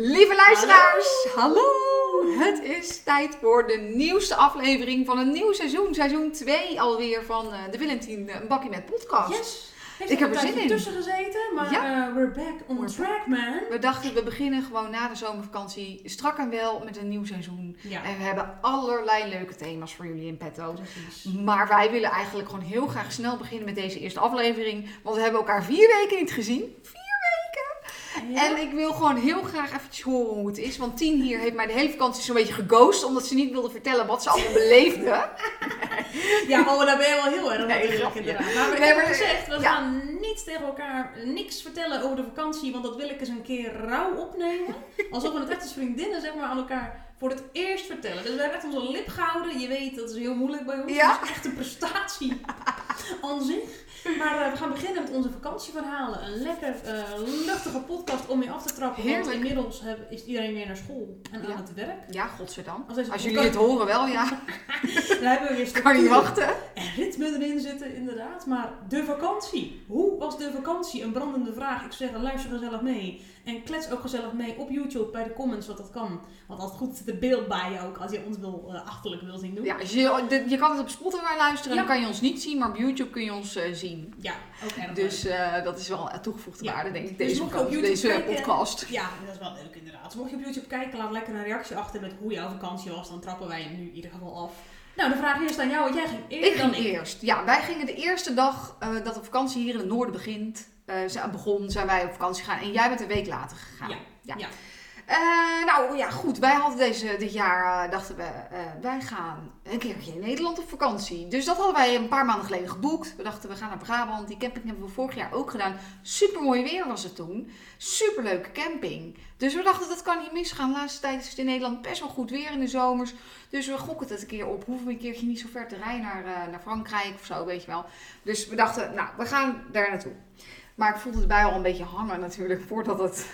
Lieve luisteraars, hallo. Het is tijd voor de nieuwste aflevering van een nieuw seizoen. Seizoen 2 alweer van eh, de Willentien Een Bakkie met Podcast. Yes. Heeft Ik heb er zin in. tussen gezeten, maar Ja. eh, we're back on We're track, man. We dachten, we beginnen gewoon na de zomervakantie strak en wel met een nieuw seizoen. Ja, En we hebben allerlei leuke thema's voor jullie in petto. precies. Maar wij willen eigenlijk gewoon heel graag snel beginnen met deze eerste aflevering. Want we hebben elkaar vier weken niet gezien. Ja. En ik wil gewoon heel graag eventjes horen hoe het is. Want Tien hier heeft mij de hele vakantie zo'n beetje geghost. Omdat ze niet wilde vertellen wat ze allemaal beleefde. Ja, oh, daar ben je wel heel erg Nee, natuurlijk grapje. inderdaad. Maar we hebben gezegd, we ja. gaan niet tegen elkaar niks vertellen over de vakantie, want dat wil ik eens een keer rauw opnemen. Alsof we het echt als vriendinnen zeg maar aan elkaar voor het eerst vertellen. Dus we hebben echt onze lip gehouden. Je weet, dat is heel moeilijk bij ons. Ja. Dat is echt een prestatie aan zich. Maar eh, we gaan beginnen met onze vakantieverhalen. Een lekker eh, luchtige podcast om mee af te trappen. Want inmiddels heb- is iedereen weer naar school en Ja. aan het werk. Ja, godzijdank. Als, jullie het horen wel, ja. Dan hebben we weer Kan structuur wachten. en ritme erin zitten, inderdaad. Maar de vakantie. Hoe was de vakantie? Een brandende vraag. Ik zeg, luister gezellig mee. En klets ook gezellig mee op YouTube bij de comments wat dat kan. Want altijd goed zit er beeld bij je ook als je ons wil, eh, achterlijk wil zien doen. Ja, als je, de- je kan het op Spotify luisteren. Ja. Dan kan je ons niet zien. Maar op YouTube kun je ons eh, zien. Ja, ook erg Dus eh, dat is wel toegevoegde Ja. waarde, denk ik. Dus Deze, YouTube deze kijken- podcast. Ja, dat is wel leuk inderdaad. Mocht je op YouTube kijken, laat lekker een reactie achter met hoe jouw vakantie was. Dan trappen wij hem nu in ieder geval af. Nou, de vraag is aan jou, want jij ging eerder Ik dan ging ik. eerst. Ja, wij gingen de eerste dag dat de vakantie hier in het noorden begint, ze- begon, zijn wij op vakantie gegaan. En jij bent een week later gegaan. Ja, ja. ja. Eh, nou ja, goed. Wij hadden deze, dit jaar, eh, dachten we, wij gaan een keertje in Nederland op vakantie. Dus dat hadden wij een paar maanden geleden geboekt. We dachten, we gaan naar Brabant. Die camping hebben we vorig jaar ook gedaan. Super mooi weer was het toen. Super leuke camping. Dus we dachten, dat kan niet misgaan. De laatste tijd is het in Nederland best wel goed weer in de zomers. Dus we gokken het een keer op. Hoeven we een keertje niet zo ver te rijden naar, naar Frankrijk of zo, weet je wel. Dus we dachten, nou, we gaan daar naartoe. Maar ik voelde erbij al een beetje hangen natuurlijk, voordat het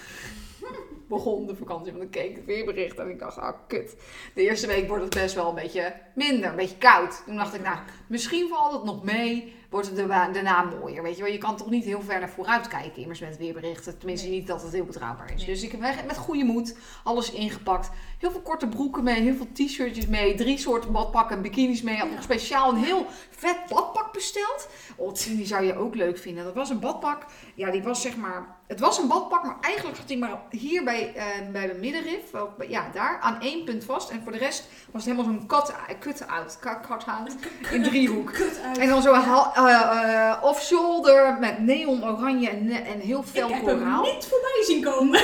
begon, de vakantie. Want ik keek het weerbericht en ik dacht, ah, kut. De eerste week wordt het best wel een beetje minder, een beetje koud. Toen dacht ik, nou, misschien valt het nog mee, wordt het daarna mooier. Weet je wel, je kan toch niet heel ver naar vooruit kijken, immers met weerberichten. Tenminste, niet dat het heel betrouwbaar is. Nee. Dus ik heb met goede moed alles ingepakt. Heel veel korte broeken mee, heel veel t-shirtjes mee, drie soorten badpakken, bikinis mee. Had nog speciaal een heel vet badpak besteld. Oh, die zou je ook leuk vinden. Dat was een badpak. Ja, die was zeg maar... Het was een badpak, maar eigenlijk zat hij maar hier bij, eh, bij de middenrif. wel, Ja, daar. Aan één punt vast. En voor de rest was het helemaal zo'n cut- cut-out. Cut-out. In driehoek. Kut uit. En dan zo eh, eh, off-shoulder met neon oranje en, ne- en heel fel ik heb hem koraal. niet voorbij zien komen.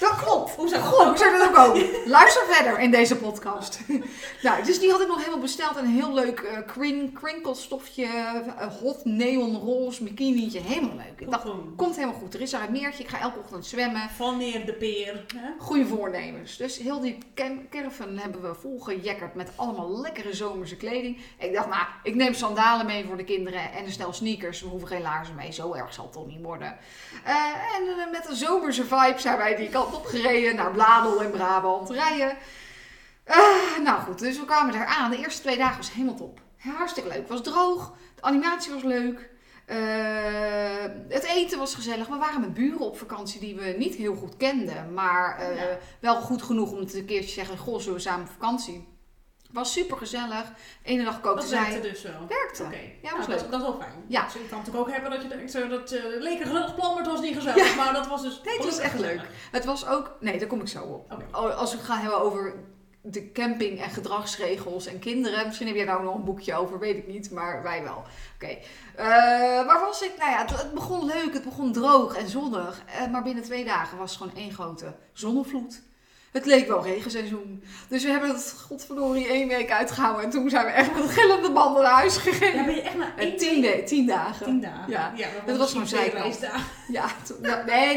Dat klopt. Hoe zou Goed, ik zou dat ook komen. Luister verder in deze podcast. nou, dus die had ik nog helemaal besteld. Een heel leuk eh crin crinkelstofje, eh, hot neon roze bikinietje. Helemaal leuk. Ik dacht, komt helemaal goed. Er is daar een meertje. Ik ga elke ochtend zwemmen. Vanneer de peer. Hè? Goede voornemens. Dus heel die caravan hebben we volgejekkerd met allemaal lekkere zomerse kleding. Ik dacht, nou, ik neem sandalen mee voor de kinderen en een stel sneakers. We hoeven geen laarzen mee. Zo erg zal het toch niet worden. Eh, en met een zomerse vibe zijn wij die kant op gereden naar Bladel in Brabant rijden. Eh, nou goed, dus we kwamen daar aan. De eerste twee dagen was helemaal top. Hartstikke leuk. Het was droog. De animatie was leuk. Eh, het eten was gezellig. We waren met buren op vakantie die we niet heel goed kenden. Maar eh, Ja. wel goed genoeg om het een keertje te zeggen: Goh, zullen we samen op vakantie? Was super gezellig. Ene dag kookte Dat zij. werkte dus wel. Werkte. Oké. Ja, Nou, was dat, leuk. is- dat is wel fijn. Ja. Dus je kan natuurlijk ook hebben dat je denkt, zo, dat eh leek een gezellig plan, maar het was niet gezellig. Maar dat was dus Nee, het was echt leuk. Het was ook. Nee, daar kom ik zo op. Oh, Als we het gaan hebben over de camping en gedragsregels en kinderen. Misschien heb jij daar nog een boekje over, weet ik niet. Maar wij wel. Oké. Eh, waar was ik? Nou ja, het, het begon leuk. Het begon droog en zonnig. Eh, maar binnen twee dagen was het gewoon één grote zonnevloed. Het leek wel regenseizoen. Dus we hebben het godverdorie één week uitgehouden. En toen zijn we echt met gillende banden naar huis gegaan. Ja, ben je echt maar En één tien, week- we- tien dagen. Tien dagen. Ja. dat Het was gewoon zijkant. Ja, toen- nee, nee.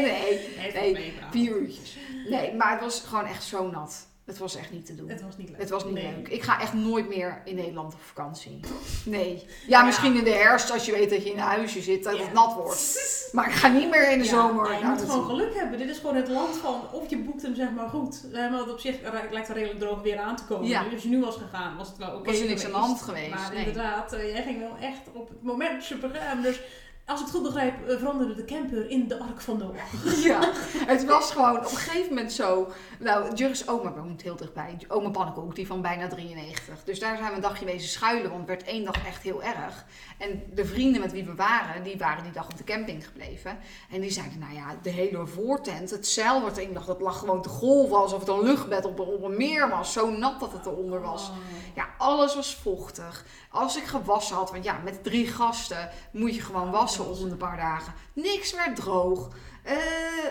Nee, Nee, nee. Vier uurtjes. Nee, maar het was gewoon echt zo nat. Het was echt niet te doen. Het was niet leuk. Het was niet Nee. leuk. Ik ga echt nooit meer in Nederland op vakantie. Nee. Ja, Ja. misschien in de herfst als je weet dat je in een huisje zit dat Ja. het nat wordt. Maar ik ga niet meer in de zomer. je moet gewoon geluk hebben. Dit is gewoon het land van of je boekt hem zeg maar goed. Eh, Want op zich lijkt er redelijk droog weer aan te komen. Ja. Dus als je nu was gegaan, was het wel oké Was er niks aan de hand geweest, Maar nee. inderdaad, eh, jij ging wel echt op het momentje begaan. Dus als ik het goed begrijp, eh, veranderde de camper in de Ark van Noach. Ja, het was gewoon op een gegeven moment zo. Nou, Jurgens oma woont heel dichtbij. Oma Pannenkoek, die van bijna 93. Dus daar zijn we een dagje wezen schuilen, want het werd één dag echt heel erg. En de vrienden met wie we waren, die waren die dag op de camping gebleven. En die zeiden, nou ja, de hele voortent, het zeil wordt één dag, dat lag gewoon te golven alsof het een luchtbed op, op een meer was. Zo nat dat het eronder was. Oh. Ja, alles was vochtig. Als ik gewassen had, want ja, met drie gasten moet je gewoon wassen om een paar dagen. Niks werd droog. Eh,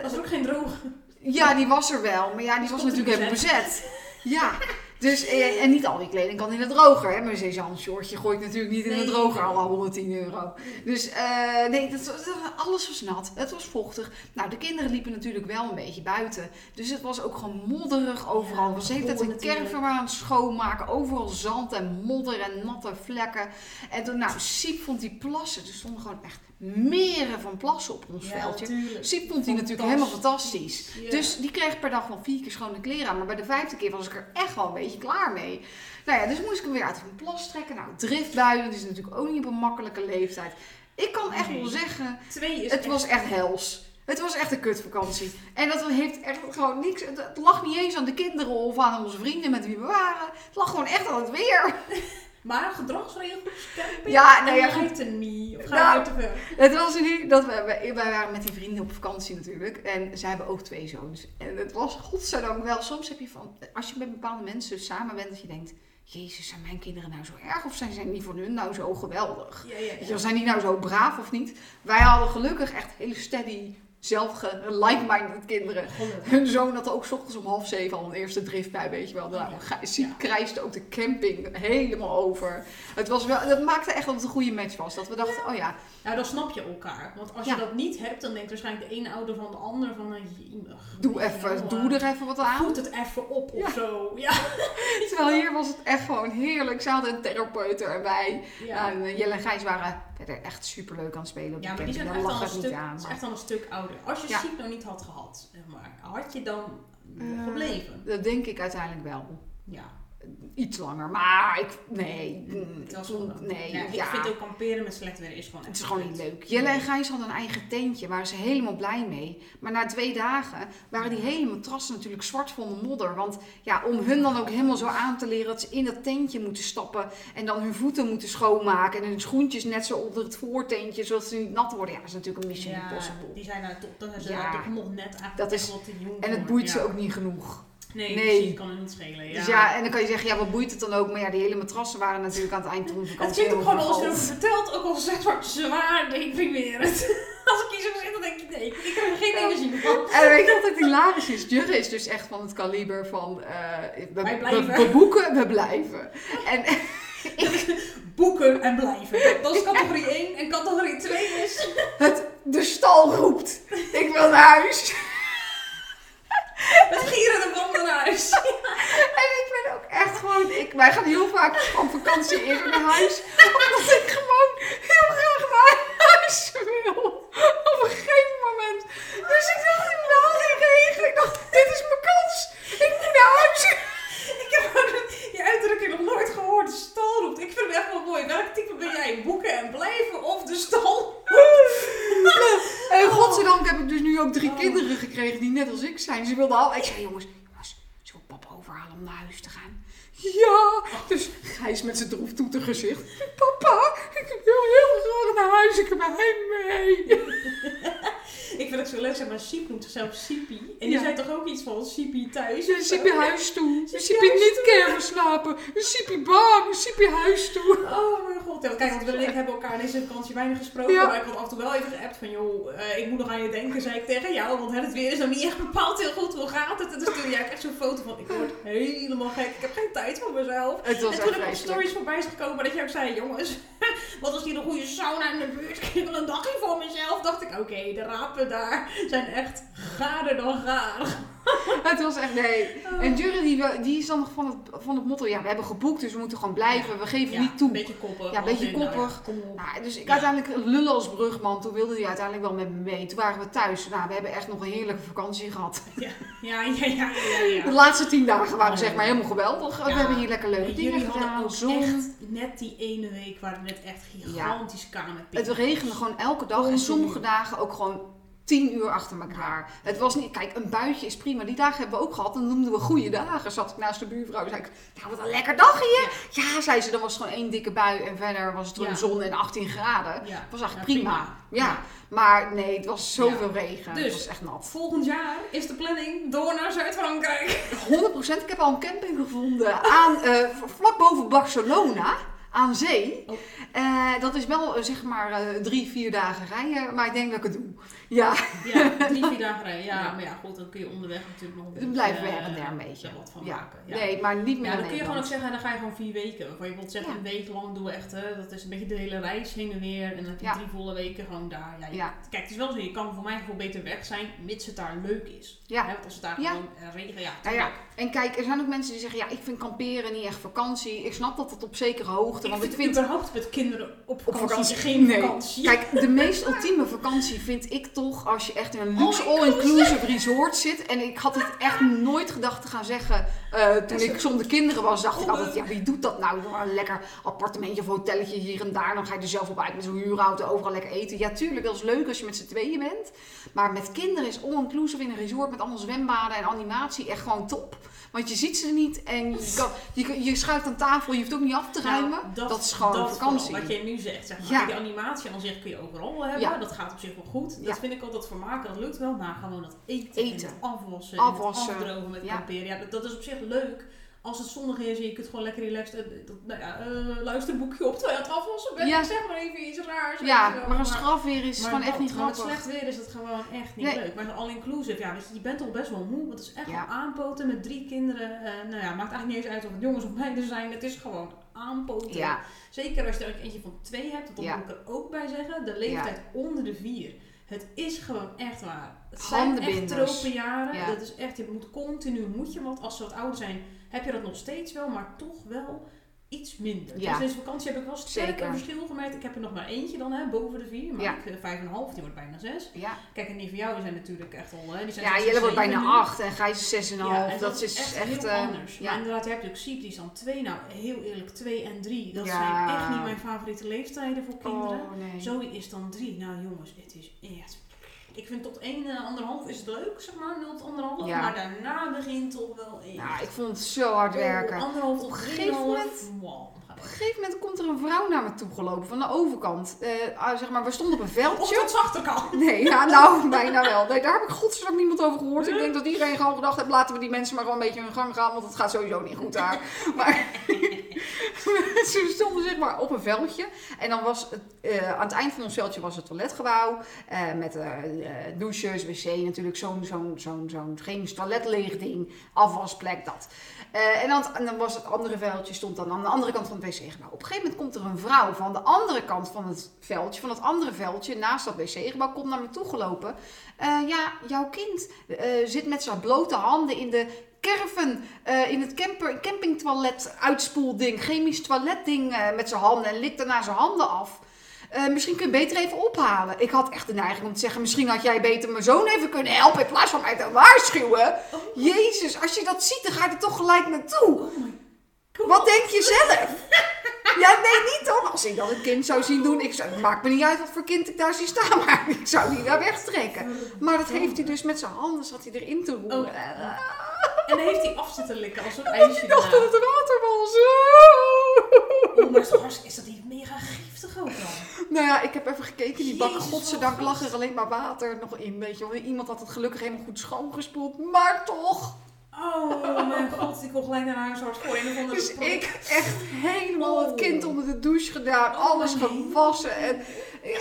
Was er ook geen droog? ja, die was er wel, maar ja, die was natuurlijk even bezet. Ja, dus, eh, en niet al die kleding kan in de droger. Hè? Mijn Cezanne shortje gooi ik natuurlijk niet in de droger, alle 110 euro. Dus eh, nee, dat, was- dat- alles was nat. Het was vochtig. Nou, de kinderen liepen natuurlijk wel een beetje buiten. Dus het was ook gewoon modderig overal. Ja, we zitten het goor een caravan aan het schoonmaken. Overal zand en modder en natte vlekken. En toen, nou, Siep vond die plassen. Er stonden gewoon echt meren van plassen op ons veldje. tuurlijk. Siep vond die natuurlijk helemaal fantastisch. Ja. Dus die kreeg per dag wel vier keer schone kleren aan. Maar bij de vijfde keer was ik er echt wel een beetje klaar mee. Nou ja, dus moest ik hem weer uit van plas trekken. Nou, driftbuien, dat is natuurlijk ook niet op een makkelijke leeftijd. Ik kan echt wel zeggen, Twee is het echt- was echt hels. Het was echt een kutvakantie. En dat heeft echt gewoon niks. Het lag niet eens aan de kinderen of aan onze vrienden met wie we waren. Het lag gewoon echt aan het weer. Maar gedragsregels, camping, Ja, nou ja, en lijkt er niet. Of ga Nou, te? Het was nu dat we, wij, wij waren met die vrienden op vakantie natuurlijk. En zij hebben ook twee zoons. En het was godzijdank wel. Soms heb je van, als je met bepaalde mensen samen bent, dat je denkt: Jezus, zijn mijn kinderen nou zo erg? Of zijn zij niet voor hun nou zo geweldig? Ja, ja, ja. zijn die nou zo braaf of niet? Wij hadden gelukkig echt hele steady, zelfge, like-minded kinderen. Gelukkig. Hun zoon had ook 's ochtends om half zeven al een eerste drift bij, weet je wel. Nou, Siep Ja. krijste ook de camping helemaal over. Het was wel, dat maakte echt dat het een goede match was. Dat we dachten, oh ja, Nou, dan snap je elkaar. Want als Ja. je dat niet hebt, dan denkt waarschijnlijk de ene ouder van de ander van... eh, doe even, wel, doe eh, er even wat aan. Voed het even op of Ja. zo. Ja. Terwijl hier was het echt gewoon heerlijk. Ze hadden een therapeut en Jelle en Gijs waren verder echt superleuk aan het spelen op Ja, maar die zijn echt al een stuk, aan. is echt al een stuk ouder. Als je Ja. ziek nou niet had gehad, zeg maar, had je dan Eh, gebleven? Dat denk ik uiteindelijk wel. Ja. Iets langer. Maar ik, nee. mm, ik vond- wel- nee, ja, ja. Ik vind ook kamperen met slecht weer is gewoon Het is gewoon niet leuk. Jelle en Gijs hadden een eigen tentje, waren ze helemaal blij mee. Maar na twee dagen waren die hele matrassen natuurlijk zwart van de modder. Want ja, om hun dan ook helemaal zo aan te leren dat ze in dat tentje moeten stappen. En dan hun voeten moeten schoonmaken. En hun schoentjes net zo onder het voortentje, zodat ze niet nat worden. Ja, dat is natuurlijk een mission Ja, impossible. die zijn daar toch, dat is Ja. nog net eigenlijk Dat is- En het boeit ze ook niet genoeg. Nee, Nee. precies, kan het niet schelen. Ja. Dus ja, en dan kan je zeggen, ja, wat boeit het dan ook? Maar ja, die hele matrassen waren natuurlijk aan het eind van de het vakantie klinkt ook gewoon als je erover vertelt, ook al zeg maar zwaar deprimerend. Als ik hier zo zit, dan denk ik nee, ik krijg er geen energie van. En weet je wat het hilarisch is? Jurre is dus echt van het kaliber van... eh, we boeken, we blijven. En Boeken en blijven. Dat is categorie 1. En categorie 2 is... het, de stal roept. Ik wil naar huis. Met gierende banden naar huis. En ik ben ook echt gewoon... Ik, wij gaan heel vaak van vakantie eerder naar huis. Omdat ik gewoon heel graag naar huis wil. Op een gegeven moment. Dus ik dacht in de hele regen. Ik dacht, dit is mijn kans. Ik moet naar huis. Ik heb je uitdrukking nog nooit gehoord. De stal roept. Ik vind hem echt wel mooi. Welk type ben jij? Boeken en blijven of de stal? En godzijdank heb ik dus nu ook drie Oh. kinderen gekregen die net als ik zijn. Ze wilden al. Ik zei, jongens, jongens, zullen we papa overhalen om naar huis te gaan? Ja, dus Gijs met zijn droeftoeter gezicht. Papa, ik wil heel graag naar huis. Ik heb hem mee. Ik vind het zo leuk, zeg maar, Siep noemt zichzelf Siepie. En die Ja. zei toch ook iets van Siepie thuis? Een siepie huis toe. Een Siepie niet keer slapen. Een siepie baan. Een siepie huis toe. Oh mijn. Ja, kijk, want Willem en ik hebben elkaar deze vakantie weinig gesproken. Ja. Maar ik had af en toe wel even geappt van, joh, eh, ik moet nog aan je denken, zei ik tegen jou. Want hè, het weer is nog niet echt bepaald heel goed. Hoe gaat het? En toen stuurde jij echt zo'n foto van, ik word helemaal gek. Ik heb geen tijd voor mezelf. Het was en toen ik op stories voorbij is gekomen dat je ook zei, jongens, wat is hier een goede sauna in de buurt? Ik wil een dagje voor mezelf. Dacht ik, oké, de rapen daar zijn echt gaarder dan gaar. het was echt, nee. Oh. En Jurre, die, we- die is dan nog van het, van het motto, ja, we hebben geboekt, dus we moeten gewoon blijven. We geven Ja, niet toe. Een beetje koppig. Ja, een beetje in, nou ja, koppig. Nou, dus ik Ja. uiteindelijk lullen als brugman. Toen wilde hij uiteindelijk wel met me mee. Toen waren we thuis. Nou, we hebben echt nog een heerlijke vakantie gehad. Ja, ja, ja, ja. ja, De ja. laatste tien dagen waren Oh. zeg maar helemaal geweldig. We Ja. hebben hier lekker leuke En dingen jullie gedaan. Zon. echt net die ene week waar het net echt gigantisch kamerpiek Het regende gewoon elke dag. En sommige dagen ook gewoon tien uur achter elkaar. Het was niet, kijk, een buitje is prima. Die dagen hebben we ook gehad. En dan noemden we goede dagen. Zat ik naast de buurvrouw. Zei ik, nou wat een lekker dag hier. Ja, zei ze. Dan was het gewoon één dikke bui. En verder was het Ja. gewoon zon en 18 graden. Ja. Het was eigenlijk Ja, prima. Ja. Maar nee, het was zoveel regen. Dus- het was echt nat. Volgend jaar is de planning door naar Zuid-Frankrijk. 100%. Ik heb al een camping gevonden aan, eh, vlak boven Barcelona. Aan zee. Oh. Eh, dat is wel eh, zeg maar eh, drie, vier dagen rijden. Maar ik denk dat ik het doe. Ja, Ja, drie, vier dagen rijden. Ja, Ja. maar ja, goed, dan kun je onderweg natuurlijk nog een beetje... blijven we her en der een beetje. wat van Ja. maken. Ja. Nee, maar niet meer Ja, dan kun je gewoon ook zeggen, dan ga je gewoon vier weken. Waarvan je zegt, Ja. een week lang doen we echt, hè, dat is een beetje de hele reis heen en weer. En dan heb je drie volle weken gewoon daar. Ja, je-. Kijk, het is wel zo, je kan voor mijn gevoel beter weg zijn, mits het daar leuk is. Ja. Hè, want als het daar gewoon regent, ja, ja, en kijk, er zijn ook mensen die zeggen, ja, ik vind kamperen niet echt vakantie. Ik snap dat het op zekere hoogte, Ik want vind ik vind überhaupt met kinderen op op vakantie, vakantie geen nee. vakantie. Kijk, de meest ultieme vakantie vind ik toch als je echt in een luxe All-inclusive. all-inclusive resort zit. En ik had het echt nooit gedacht te gaan zeggen. eh, toen ik zonder kinderen was, dacht ik altijd, ja, wie doet dat nou? Een lekker appartementje of hotelletje hier en daar. Dan ga je er zelf op uit met zo'n huurauto, overal lekker eten. Ja, tuurlijk, dat is leuk als je met z'n tweeën bent. Maar met kinderen is all-inclusive in een resort met allemaal zwembaden en animatie echt gewoon top. Want je ziet ze niet en je, kan, je, je schuift aan tafel, je hoeft ook niet af te ruimen. Nou, dat, is gewoon dat vakantie. vooral, wat jij nu zegt, zeg maar. Ja. Die animatie aan zich kun je overal hebben. Ja. Dat gaat op zich wel goed. Ja. Dat vind ik altijd vermaken, dat lukt wel. Maar gewoon dat eten, Eten. en het afwassen, Afwassen. en het afdrogen met Ja. kamperen. Ja, dat, dat is op zich leuk. Als het zonnig is en je kunt gewoon lekker relaxed eh, nou ja, eh, luisterboekje op terwijl je aan het afwassen bent. Ja. Zeg maar even iets raars. Ja, maar als het graf weer is, is het gewoon echt niet maar met grappig. slecht weer is het gewoon echt niet Nee. leuk. Maar all-inclusive, ja, weet je, je bent toch best wel moe. Want het is echt Ja. aanpoten met drie kinderen. eh, nou ja, maakt eigenlijk niet eens uit of het jongens of meiden zijn. Het is gewoon aanpoten. Ja, Zeker als je er eentje van twee hebt, dat moet ik er ook bij zeggen. De leeftijd onder de vier. Het is gewoon echt waar. Het zijn echt tropenjaren. Ja. Dat is echt, je moet continu, moet je, want als ze wat ouder zijn, heb je dat nog steeds wel, maar toch wel iets minder. Ja. Dus deze vakantie heb ik wel sterk een verschil gemerkt. Ik heb er nog maar eentje dan, hè, boven de vier. Maar Ja. ik, eh, vijf en een half, die wordt bijna zes. ja. Kijk, en die van jou zijn natuurlijk echt al, hè, die zijn ja en wordt bijna nu. acht en Gijs is zes en een half. Dat is echt, heel eh, anders. Maar ja. inderdaad, je hebt ook die is dan twee. Nou, heel eerlijk, twee en drie. Dat zijn echt niet mijn favoriete leeftijden voor kinderen. Oh, nee. Zoe is dan drie. Nou jongens, het is echt... Ik vind tot 1, eh, anderhalf is het leuk, zeg maar, 0 tot anderhalf. Ja. Maar daarna begint toch wel echt... Nou, ik vond het zo hard werken. Oh, anderhalf tot Op een drie gegeven half. moment- Wow. Een gegeven moment komt er een vrouw naar me toe gelopen van de overkant. Eh, ah, zeg maar, we stonden op een veldje. tot achterkant. Nee, ja, nou, bijna wel. Nee, daar heb ik godzijdank niemand over gehoord. Ik denk dat iedereen gewoon gedacht heeft, laten we die mensen maar gewoon een beetje hun gang gaan, want het gaat sowieso niet goed daar. Maar ze stonden zeg maar op een veldje. En dan was het, eh, aan het eind van ons veldje was het toiletgebouw. eh, met douches, wc natuurlijk, zo'n zo'n zo'n zo'n chemisch toiletleeg ding, afwasplek, dat. En, dan, en dan was het andere veldje, stond dan aan de andere kant van het wc-gebouw. Op een gegeven moment komt er een vrouw van de andere kant van het veldje, van het andere veldje, naast dat wc-gebouw, komt naar me toe gelopen. Eh, ja, jouw kind eh, zit met zijn blote handen in de kerven, eh, in het camper, campingtoilet uitspoelding, chemisch toiletding met zijn handen en likt daarna zijn handen af. Misschien kun je beter even ophalen. Ik had echt de neiging om te zeggen, misschien had jij beter mijn zoon even kunnen helpen in plaats van mij te waarschuwen. Jezus, als je dat ziet, dan ga je er toch gelijk naartoe. Oh Wat denk je zelf? Ja, nee, niet dan. Als ik dat een kind zou zien doen, ik zou, het maakt me niet uit wat voor kind ik daar zie staan, maar ik zou die daar wegtrekken. Maar dat heeft hij dus met zijn handen, zat hij erin te roeren. Oh. En dan heeft hij af zitten likken als een ijsje Ik dacht dat het water was. Oh, maar is, toch dat niet mega giftig ook dan? Nou ja, ik heb even gekeken. Die bak, Jezus, godzijdank, lag er alleen maar water nog in. Weet je. Iemand had het gelukkig helemaal goed schoongespoeld. Maar toch. Oh mijn god, ik wil gelijk naar huis hard gooien. En dan Dus ik echt helemaal het Oh. kind onder de douche gedaan. Oh, Alles gewassen. En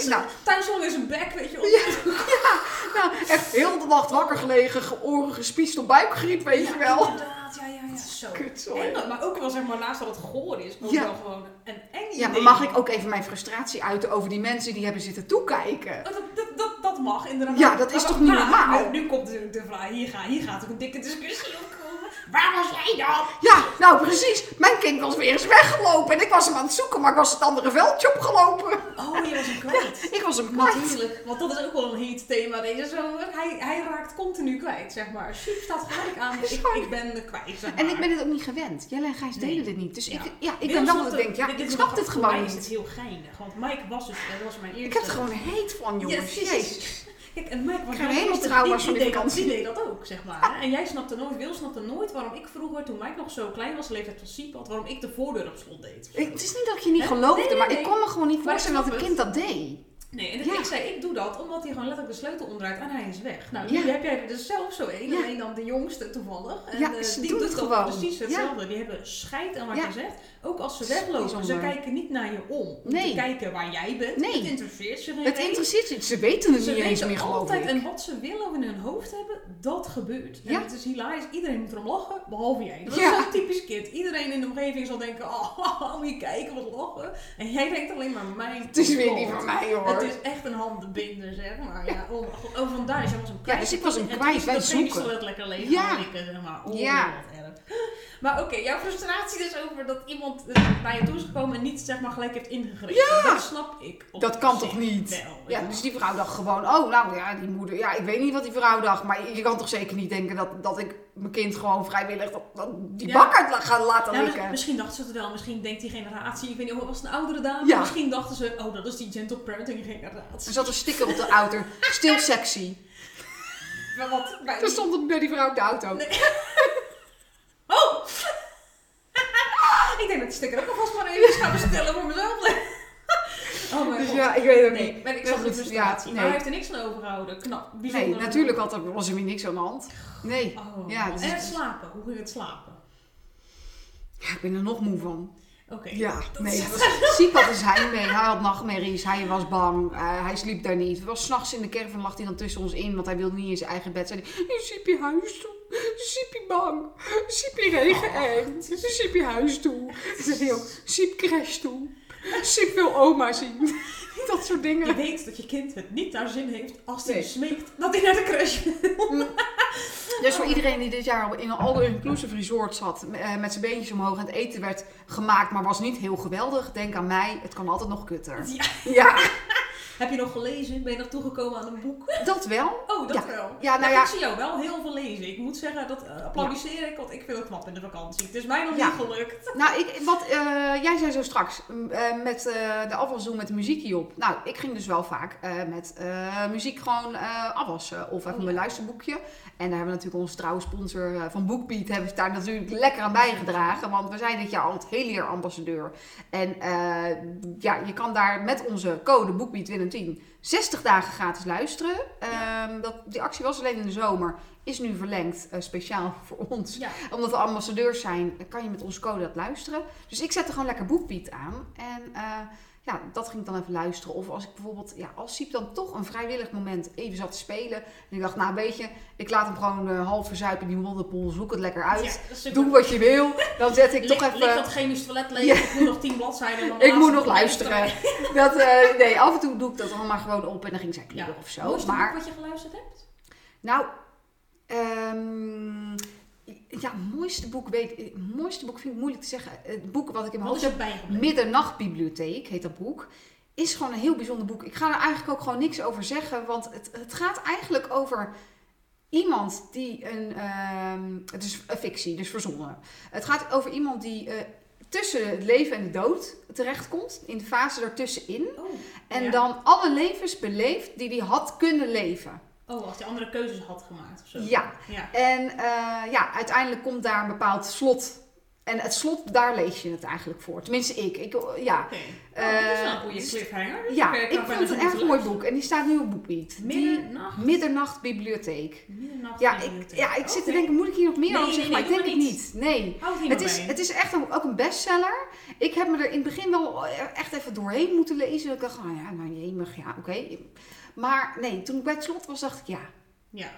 Nou, Tuinslang in zijn bek, weet je wel. nou, echt heel de nacht wakker gelegen, ge- oren gespiest op buikgriep, weet je wel. Inderdaad, ja, ja, ja. Zo. Kut, sorry. En, maar ook wel zeg maar, naast dat het goor is, ook Ja. wel gewoon een eng idee. Ja, maar mag ik ook even mijn frustratie uiten over die mensen die hebben zitten toekijken? Oh, Dat, dat, dat, dat mag inderdaad. Ja, dat is Maar- toch niet normaal? Nu, nu komt natuurlijk de vraag, hier, gaat hier gaat ook een dikke discussie opkomen. Waar was jij dan? Ja, nou precies. Mijn kind was weer eens weggelopen en ik was hem aan het zoeken, maar ik was het andere veldje opgelopen. Oh, je was hem kwijt. Ik was hem kwijt. Natuurlijk, want dat is ook wel een heet thema deze zomer. Hij, hij raakt continu kwijt, zeg maar. Sjoep staat gelijk aan, ik, ik ben er kwijt, zeg maar. En ik ben het ook niet gewend. Jelle en Gijs Nee. delen dit niet. Dus Ja. ik, ja, ik ben wel dat ik denk, ja, ik snap dit voor gewoon mij is het niet. heel geinig, want Mike was dus, dat was mijn eerste. Ik heb er gewoon heet van, jongens. Yes. Jezus. Kijk, en Mike was helemaal die- van die deed dat- vakantie. Die deed dat ook, zeg maar. hè. En jij snapte nooit, Wil snapte nooit waarom ik vroeger, toen Mike nog zo klein was, de leeftijd van had, waarom ik de voordeur op slot deed. Ik- het is niet dat ik je niet Hè? geloofde, Nee, maar nee. ik kon me gewoon niet Maar ik voorstellen dat snap een kind dat deed. Nee, en Ja. ik zei, ik doe dat omdat hij gewoon letterlijk de sleutel omdraait en hij is weg. Nou, Ja. nu heb jij er dus zelf zo een, Ja. alleen dan de jongste toevallig. En Ja, eh, ze die doen doet het gewoon. precies hetzelfde. Die hebben scheid aan wat Ja. je zegt. Ook als ze Dat weglopen, ze kijken niet naar je om. Om Nee. te kijken waar jij bent. Nee. Het interesseert ze geen Het interesseert je. Ze weten het Ze niet eens meer, altijd en wat ze willen in hun hoofd hebben, dat gebeurt. En Ja. het is hilarisch. Iedereen moet erom lachen, behalve jij. Dat Ja. is zo'n typisch kind. Iedereen in de omgeving zal denken, oh, moet je kijken, wat lachen. En jij denkt alleen maar, mijn Het is weer niet van mij, hoor. Het is echt een handenbinder, zeg maar. Ja, oh, oh vandaar, jij was hem kwijt. dus ik was hem En kwijt, wij zoeken. het lekker leeg Ja. gaan likken, zeg maar. Oh, Ja. wat erg. Maar oké, jouw frustratie dus over dat iemand eh, naar je toe is gekomen en niet zeg maar gelijk heeft ingegrepen. Ja. Dat snap ik. Dat kan toch niet? Wel, Ja, ja. dus die vrouw dacht gewoon, oh, nou ja, die moeder, ja, ik weet niet wat die vrouw dacht, maar je kan toch zeker niet denken dat, dat ik mijn kind gewoon vrijwillig dat, dat die Ja. bak uit ga laten Ja, likken. misschien dachten ze het wel, misschien denkt die generatie, ik weet niet, of was het een oudere dame? Ja. Misschien dachten ze, oh dat is die gentle parenting generatie. Er zat een sticker op de auto, stil sexy. Maar wat, bij Er stond het bij die vrouw op de auto. Nee. Oh! ik denk dat die sticker ook alvast maar even ga bestellen voor mezelf. oh mijn Dus god. Ja, ik weet het Nee, niet. maar ik zag de goed, frustratie. ja, Maar hij nee. heeft er niks aan overgehouden. Knap. Bijzonder. Nee, natuurlijk had er, was er weer niks aan de hand. Nee, Oh, Ja, dus en het het slapen. Hoe ging het slapen? ja, ik ben er nog moe van. Oké. Ja, nee, is- het was ziek had dus hij mee. Hij had nachtmerries, hij was bang, eh, hij sliep daar niet. Het was s'nachts in de caravan, lag hij dan tussen ons in, want hij wilde niet in zijn eigen bed. Zei hij, Siepie huis toe, Siepie bang, Siepie regen eng, Siepie huis toe. Toen zei hij ook, Siep crash toe, Siep wil oma zien. Dat soort Je dingen. weet dat je kind het niet naar zin heeft als hij Nee. smeekt dat hij naar de crash wil. Dus voor iedereen die dit jaar in een all-inclusive resort zat, eh, met zijn beentjes omhoog en het eten werd gemaakt, maar was niet heel geweldig, denk aan mij, het kan altijd nog kutter. Ja. Ja, Heb je nog gelezen? Ben je nog toegekomen aan een boek? dat wel. Oh, dat Ja. wel. Ja, nou Maar ja. Ik zie jou wel heel veel lezen. Ik moet zeggen, dat eh, applaudisseer ik, want ik vind het knap in de vakantie. Het is mij nog niet gelukt. Nou, ik, wat, eh, jij zei zo straks eh, met de afwasdoen met de muziek hierop. Nou, ik ging dus wel vaak met muziek gewoon afwassen of even Ja. mijn luisterboekje. En daar hebben we natuurlijk onze trouwe sponsor van Bookbeat hebben daar natuurlijk lekker aan bijgedragen. Want we zijn dit jaar al het hele jaar ambassadeur. En ja, je kan daar met onze code Bookbeat 2010 60 dagen gratis luisteren. Ehm, dat, die actie was alleen in de zomer. Is nu verlengd, eh, speciaal voor ons Ja. omdat we ambassadeurs zijn, kan je met onze code dat luisteren. Dus ik zette gewoon lekker boekbeat aan. En eh, ja, dat ging ik dan even luisteren. Of als ik bijvoorbeeld, ja, als Siep dan toch een vrijwillig moment even zat te spelen. En ik dacht, nou weet je, ik laat hem gewoon eh, half verzuipen in die modderpoel. Zoek het lekker uit. Ja, is. Doe wat je wil. Dan zet ik toch Ligt- Ligt even... dat chemisch toilet leeg? Ja. Ik moet nog tien bladzijden. dan Ik moet nog luisteren. Dat, eh, nee, af en toe doe ik dat allemaal gewoon op en dan ging zij knippen Ja. of zo. Mooiste Maar boek wat je geluisterd hebt? Nou, ehm, ja, mooiste boek, weet, mooiste boek vind ik moeilijk te zeggen. Het boek wat ik in mijn hoofd er heb? Middernachtbibliotheek heet dat boek, is gewoon een heel bijzonder boek. Ik ga er eigenlijk ook gewoon niks over zeggen, want het, het gaat eigenlijk over iemand die een, ehm, het is een fictie, dus verzonnen. Het gaat over iemand die eh, tussen het leven en de dood terechtkomt, in de fase daartussenin. Oh, En ja. dan alle levens beleeft die hij had kunnen leven. Oh, als hij andere keuzes had gemaakt of zo. Ja. Ja. En eh, ja, uiteindelijk komt daar een bepaald slot En het slot, daar lees je het eigenlijk voor. Tenminste, ik. ik ja. Eh, Oh, dat is wel een goede cliffhanger. Dus ja, ik kan vond het een erg mooi boek. En die staat nu op Boekbeat. Die Middernacht. Middernachtbibliotheek. Middernacht. Ja, ik, ja, ik zit te denken, moet ik hier nog meer Nee, over zeggen? nee, maar ik denk maar het niet. Nee. Het maar is, het is echt een, ook een bestseller. Ik heb me er in het begin wel echt even doorheen moeten lezen. Ik dacht, oh ja, nou jemig, ja, oké. Maar nee, toen ik bij het slot was, dacht ik ja.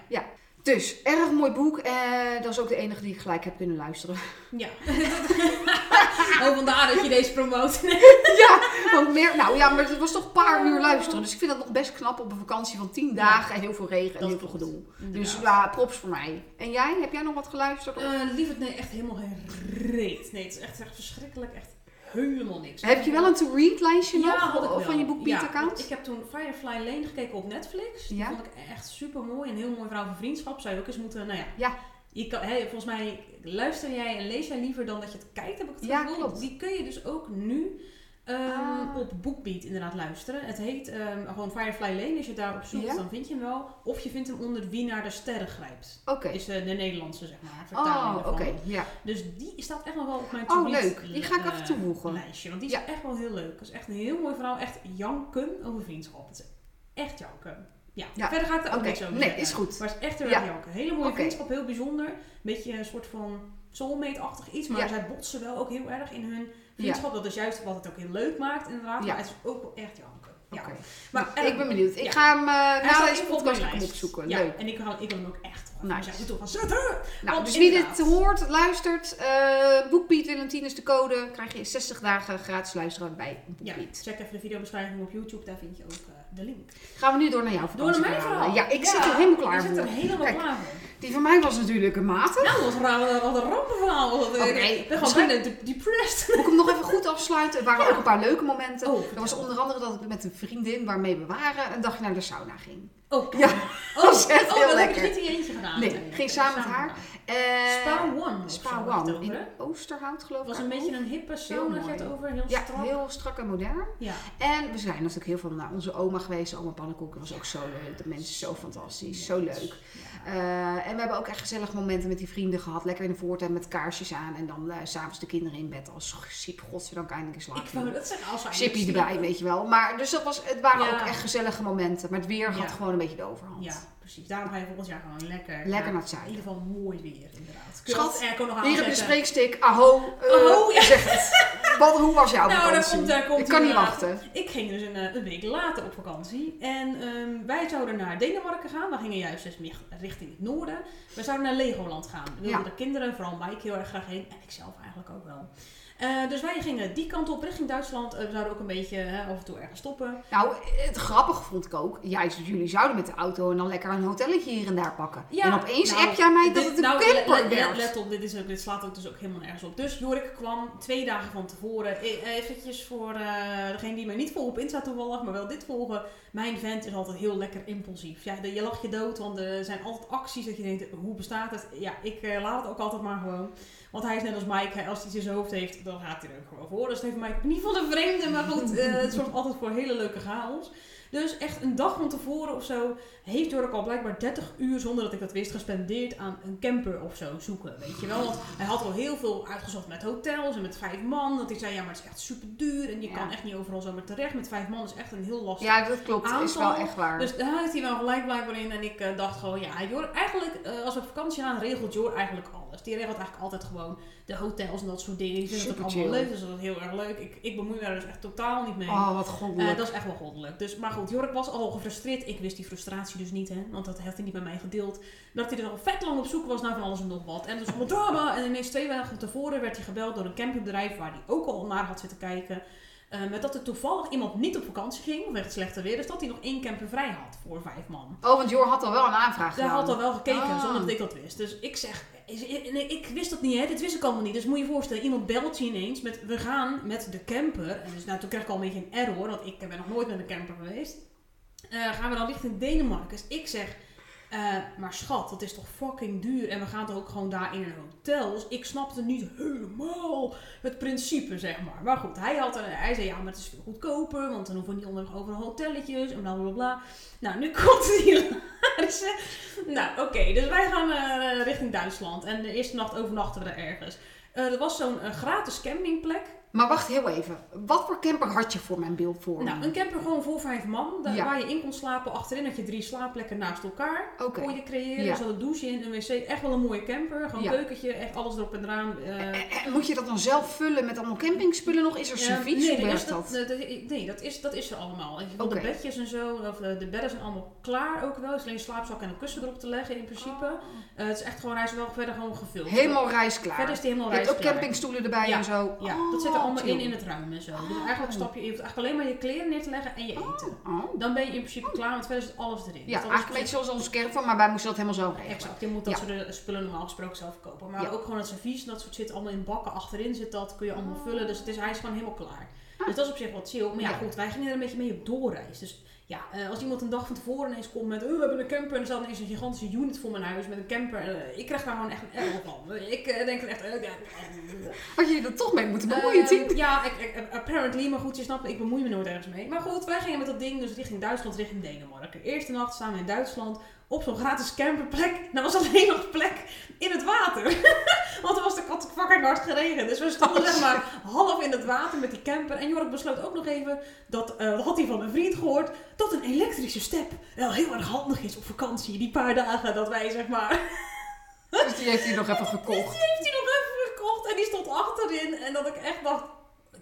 Ja. Dus, erg mooi boek. En dat is ook de enige die ik gelijk heb kunnen luisteren. Ja. oh, vandaar dat je deze promoot. ja, want meer, nou ja, maar het was toch een paar uur luisteren. Dus ik vind dat nog best knap op een vakantie van tien dagen. En heel veel regen en heel veel gedoe. Dus ja, props voor mij. En jij, heb jij nog wat geluisterd? Eh, lieverd, nee, echt helemaal geen reet. Nee, het is echt, echt verschrikkelijk. Echt helemaal niks. heb je wel een to-read lijstje ja, nog had ik van je BookBeat Ja, account? want Ik heb toen Firefly Lane gekeken op Netflix. Die Ja. vond ik echt super mooi. Een heel mooi verhaal van vriendschap. Zou je ook eens moeten, nou ja. Ja. Je kan, volgens mij luister jij en lees jij liever dan dat je het kijkt, heb ik het Ja, gevoel. Die kun je dus ook nu ehm, Ah. op BookBeat inderdaad luisteren. Het heet ehm, gewoon Firefly Lane. Als je daarop zoekt, Ja. dan vind je hem wel. Of je vindt hem onder Wie naar de sterren grijpt. Oké. Is eh, de Nederlandse, zeg maar, vertaling Oh, oké. Ja. Dus die staat echt nog wel op mijn Oh, to-read, leuk. Die ga ik eh, even toevoegen. lijstje. Want die Ja. is echt wel heel leuk. Dat is echt een heel mooi verhaal. Echt janken over vriendschap. Het is echt janken. Ja, Ja. verder ga ik er ook niks over Nee, zeggen. is goed. Maar het is echt heel Ja. erg janken. Hele mooie vriendschap, heel bijzonder. Beetje een soort van soulmate-achtig iets. Maar Ja. zij botsen wel ook heel erg in hun vriendschap. Dat is juist wat het ook heel leuk maakt inderdaad. Ja. Maar het is ook wel echt janken. Ja. Oké. Maar Nou, ik ben benieuwd. Ik ja. ga hem Hij na deze op podcast opzoeken. Ja, Leuk. en ik, kan- ik wil hem ook echt Nice. nice. zeggen. van zetten! Nou, Want dus wie dit hoort, luistert, eh BookBeat Willentien is de code. Krijg je 60 dagen gratis luisteren bij Ja, BookBeat. check even de videobeschrijving op YouTube, daar vind je ook eh, de link. Gaan we nu door naar jouw Door naar mijn verhaal. Ja, ik zit er helemaal klaar Je zit voor. er helemaal Kijk. klaar voor. Die van mij was natuurlijk een mate. Nou, was raar, wat een rampenverhaal. Wat, Oké, Ik ben gewoon bijna de- depressed. Moet ik hem nog even goed afsluiten? Er waren Ja. ook een paar leuke momenten. Oh, er was onder andere dat ik met een vriendin waarmee we waren een dagje naar de sauna ging. Oh, Ja, oh, dat is echt oh, heel dat lekker. heb ik niet in je eentje gedaan. Nee, ging samen met haar. Eh, Spa One. Spa One in Oosterhout geloof ik. Het was een beetje een had je het over, heel Ja, strak. heel strak en modern. Ja. En we zijn natuurlijk heel veel naar onze oma geweest. Oma Pannenkoeken was ook zo leuk. De mensen zo fantastisch. Zo leuk. Ja. Eh, en we hebben ook echt gezellige momenten met die vrienden gehad. Lekker in de voortuin met kaarsjes aan. En dan s s'avonds de kinderen in bed. Als siep, godzijdank eindelijk eens Ik slapen. wou dat zeggen, als hier erbij, weet je wel. Maar dus dat was, het waren Ja. ook echt gezellige momenten. Maar het weer had gewoon een beetje de overhand. Precies. Daarom ga je volgend jaar gewoon lekker. Lekker naar het In zuiden. ieder geval mooi weer, inderdaad. Schat, airco nog Hier heb je spreekstik. Aho. eh, Aho, ja. Zeg het. Wat, hoe was jouw Nou, vakantie? komt, daar komt Ik kan niet inderdaad. wachten. Ik ging dus een, eh, een week later op vakantie. En ehm, wij zouden naar Denemarken gaan. We gingen juist dus meer richting het noorden. We zouden naar Legoland gaan. We wilden Ja. de kinderen, vooral Mike, heel erg graag heen. En ik zelf eigenlijk ook wel. Eh, dus wij gingen die kant op, richting Duitsland. Eh, we zouden ook een beetje hè, af en toe ergens stoppen. Nou, het grappige vond ik ook. Juist jullie zouden met de auto en dan lekker een hotelletje hier en daar pakken. Ja, en opeens nou, app jij mij dat Dit- het een nou, camper let- werd. let op, dit, is ook, dit slaat ook dus ook helemaal nergens op. Dus Jorik kwam twee dagen van tevoren. Eventjes voor eh degene die mij niet volgen op Insta toevallig, maar wel dit volgen. Mijn vent is altijd heel lekker impulsief. Ja, je lacht je dood, want er zijn altijd acties dat je denkt, hoe bestaat het? Ja, ik eh, laat het ook altijd maar gewoon. Want hij is net als Mike, als hij iets in zijn hoofd heeft, dan gaat hij er ook gewoon voor. Dus het heeft mij niet van de vreemde, maar goed, eh, het zorgt altijd voor hele leuke chaos. Dus echt een dag van tevoren of zo heeft Jorik al blijkbaar 30 uur, zonder dat ik dat wist, gespendeerd aan een camper of zo zoeken. Weet je wel? Want hij had al heel veel uitgezocht met hotels en met vijf man. Dat hij zei, ja, maar het is echt super duur en je Ja. kan echt niet overal zomaar terecht. Met vijf man is echt een heel lastig. Ja, dat klopt. Aantal. is wel echt waar. Dus daar heeft hij wel gelijk blijkbaar in. En ik eh, dacht gewoon, ja, Jor, eigenlijk, eh, als we op vakantie gaan, regelt Jor eigenlijk alles. Die regelt eigenlijk altijd gewoon de hotels en dat soort dingen. Die het Super allemaal chill. leuk, dus dat is heel erg leuk. Ik, ik bemoei me daar dus echt totaal niet mee. oh, wat Eh, goddelijk. dat is echt wel goddelijk. Dus, maar goed, Jorik was al gefrustreerd. Ik wist die frustratie dus niet, hè. Want dat had hij niet met mij gedeeld. Dat hij er al vet lang op zoek was naar van alles en nog wat. En dus allemaal drama. En ineens twee dagen tevoren werd hij gebeld door een campingbedrijf waar hij ook al naar had zitten kijken. Eh, met dat er toevallig iemand niet op vakantie ging, vanwege het slechte weer. Dus dat hij nog één camper vrij had voor vijf man. oh, want Jor had al wel een aanvraag Hij had al wel gekeken, Ah. zonder dat ik dat wist. Dus ik zeg, ik wist dat niet, hè. Dit wist ik allemaal niet. Dus moet je je voorstellen, iemand belt je ineens met, we gaan met de camper. En dus nou, toen kreeg ik al een beetje een error, want ik ben nog nooit met een camper geweest. Eh, gaan we dan richting Denemarken. Dus ik zeg, eh, maar schat, dat is toch fucking duur. En we gaan toch ook gewoon daar in een hotel. Dus ik snapte niet helemaal het principe, zeg maar. Maar goed, hij, had, een- hij zei, ja, maar het is goedkoper. Want dan hoeven we niet onderweg overal hotelletjes en bla bla bla. Nou, nu komt het hilarische. Nou, oké, dus wij gaan eh, richting Duitsland. En de eerste nacht overnachten we er ergens. Eh, er was zo'n eh, gratis campingplek. Maar wacht heel even. Wat voor camper had je voor mijn beeld voor? Nou, een camper gewoon voor vijf man. Daar, Ja. Waar je in kon slapen. Achterin had je drie slaapplekken naast elkaar. Oké. Kon je creëren. Ja. Er zat een douche in, een wc. Echt wel een mooie camper. Gewoon Ja. keukentje, echt alles erop en eraan. eh, En moet je dat dan zelf vullen met allemaal campingspullen nog? Is er servies? nee, dat nee, dat is, dat is er allemaal. En Oké. De bedjes en zo, of eh, de bedden zijn allemaal klaar ook wel. Het is alleen een slaapzak en een kussen erop te leggen in principe. Eh, het is echt gewoon, hij is wel verder gewoon gevuld. Helemaal reisklaar. Verder is helemaal je hebt ook reisklaar. campingstoelen erbij en zo. Ja, Oh, dat zit er allemaal in in het ruim en zo. Dus eigenlijk stap je, je hoeft eigenlijk alleen maar je kleren neer te leggen en je eten. Oh. Dan ben je in principe klaar, want verder zit alles erin. Ja, Dus eigenlijk een beetje zoals onze caravan, maar wij moesten dat helemaal zo regelen. Exact, je moet dat Ja. soort eh, spullen normaal gesproken zelf kopen. Maar Ja. ook gewoon het servies en dat soort zit allemaal in bakken. Achterin zit dat, kun je allemaal vullen. Dus het is, hij is gewoon helemaal klaar. Ah. Dus dat is op zich wat chill. Maar ja, Ja. goed, wij gingen er een beetje mee op doorreis. Dus ja, eh, als iemand een dag van tevoren ineens komt met... Oh, we hebben een camper en er staat ineens een gigantische unit voor mijn huis met een camper. eh, ik krijg daar gewoon echt een erg van. Ik eh, denk er echt... eh, ja, Had je er toch mee moeten bemoeien, Tien? Ja, ik, ik- apparently. Maar goed, je snapt, ik bemoei me nooit ergens mee. Maar goed, wij gingen met dat ding dus richting Duitsland, richting Denemarken. Eerste nacht staan we in Duitsland op zo'n gratis camperplek. Nou was alleen nog plek in het water. Want er was de kat fucking hard geregend. Dus we stonden Oh, zeg maar half in het water met die camper. En Jork besloot ook nog even, dat eh, had hij van een vriend gehoord, dat een elektrische step wel heel erg handig is op vakantie. Die paar dagen dat wij zeg maar Dus die heeft hij nog even gekocht. heeft hij nog even gekocht en die stond achterin. En dat ik echt dacht,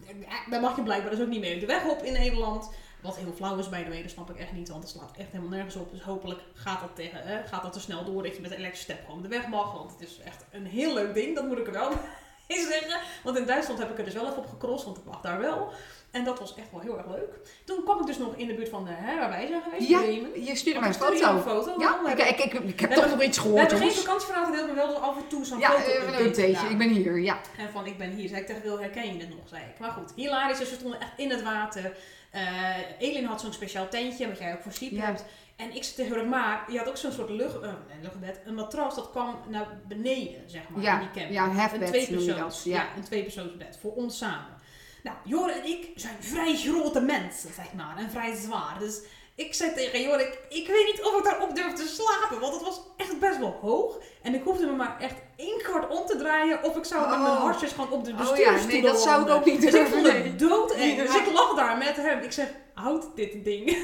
ja, daar mag je blijkbaar dus ook niet mee de weg op in Nederland. Wat heel flauw is bij de dat snap ik echt niet, want het slaat echt helemaal nergens op. Dus hopelijk gaat dat, tegen, gaat dat te snel door dat je met een elektrische step gewoon de weg mag. Want het is echt een heel leuk ding, dat moet ik er wel bij zeggen. Want in Duitsland heb ik er dus wel even op gecrossed, want ik mag daar wel. En dat was echt wel heel erg leuk. Toen kwam ik dus nog in de buurt van de, hè, waar wij zijn geweest, Ja, je stuurde mij een foto. een foto. Ja, We ik, ik, ik, ik heb We toch nog iets we gehoord, hebben geen vakantieverhaal gedeeld, maar wel af en toe zo'n Ja, foto. even een updateje. Ik ben hier, ja. En van ik ben hier, zei ik tegen Wil, herken je dit nog? Zei ik. Maar goed, hilarisch. Dus we stonden echt in het water. Eh Elin had zo'n speciaal tentje, wat jij ook voor Siep Ja. hebt. En ik zei tegen haar, maar je had ook zo'n soort lucht, eh, nee, luchtbed, een matras dat kwam naar beneden, zeg maar, Ja, in die camper. ja, een hefbed je tweepersoons, ja. ja. een tweepersoonsbed, voor ons samen. Nou, Jor en ik zijn vrij grote mensen, zeg maar, en vrij zwaar. Dus ik zei tegen Jorik, ik weet niet of ik daarop durf te slapen, want het was echt best wel hoog. En ik hoefde me maar echt één kwart om te draaien of ik zou met mijn Oh. hartjes gewoon op de Oh bestuurstoel ja, nee, dat zou ik ook niet Dus ik durven. vond het doodeng. Dus ik lag daar met hem. Ik zeg, houdt dit ding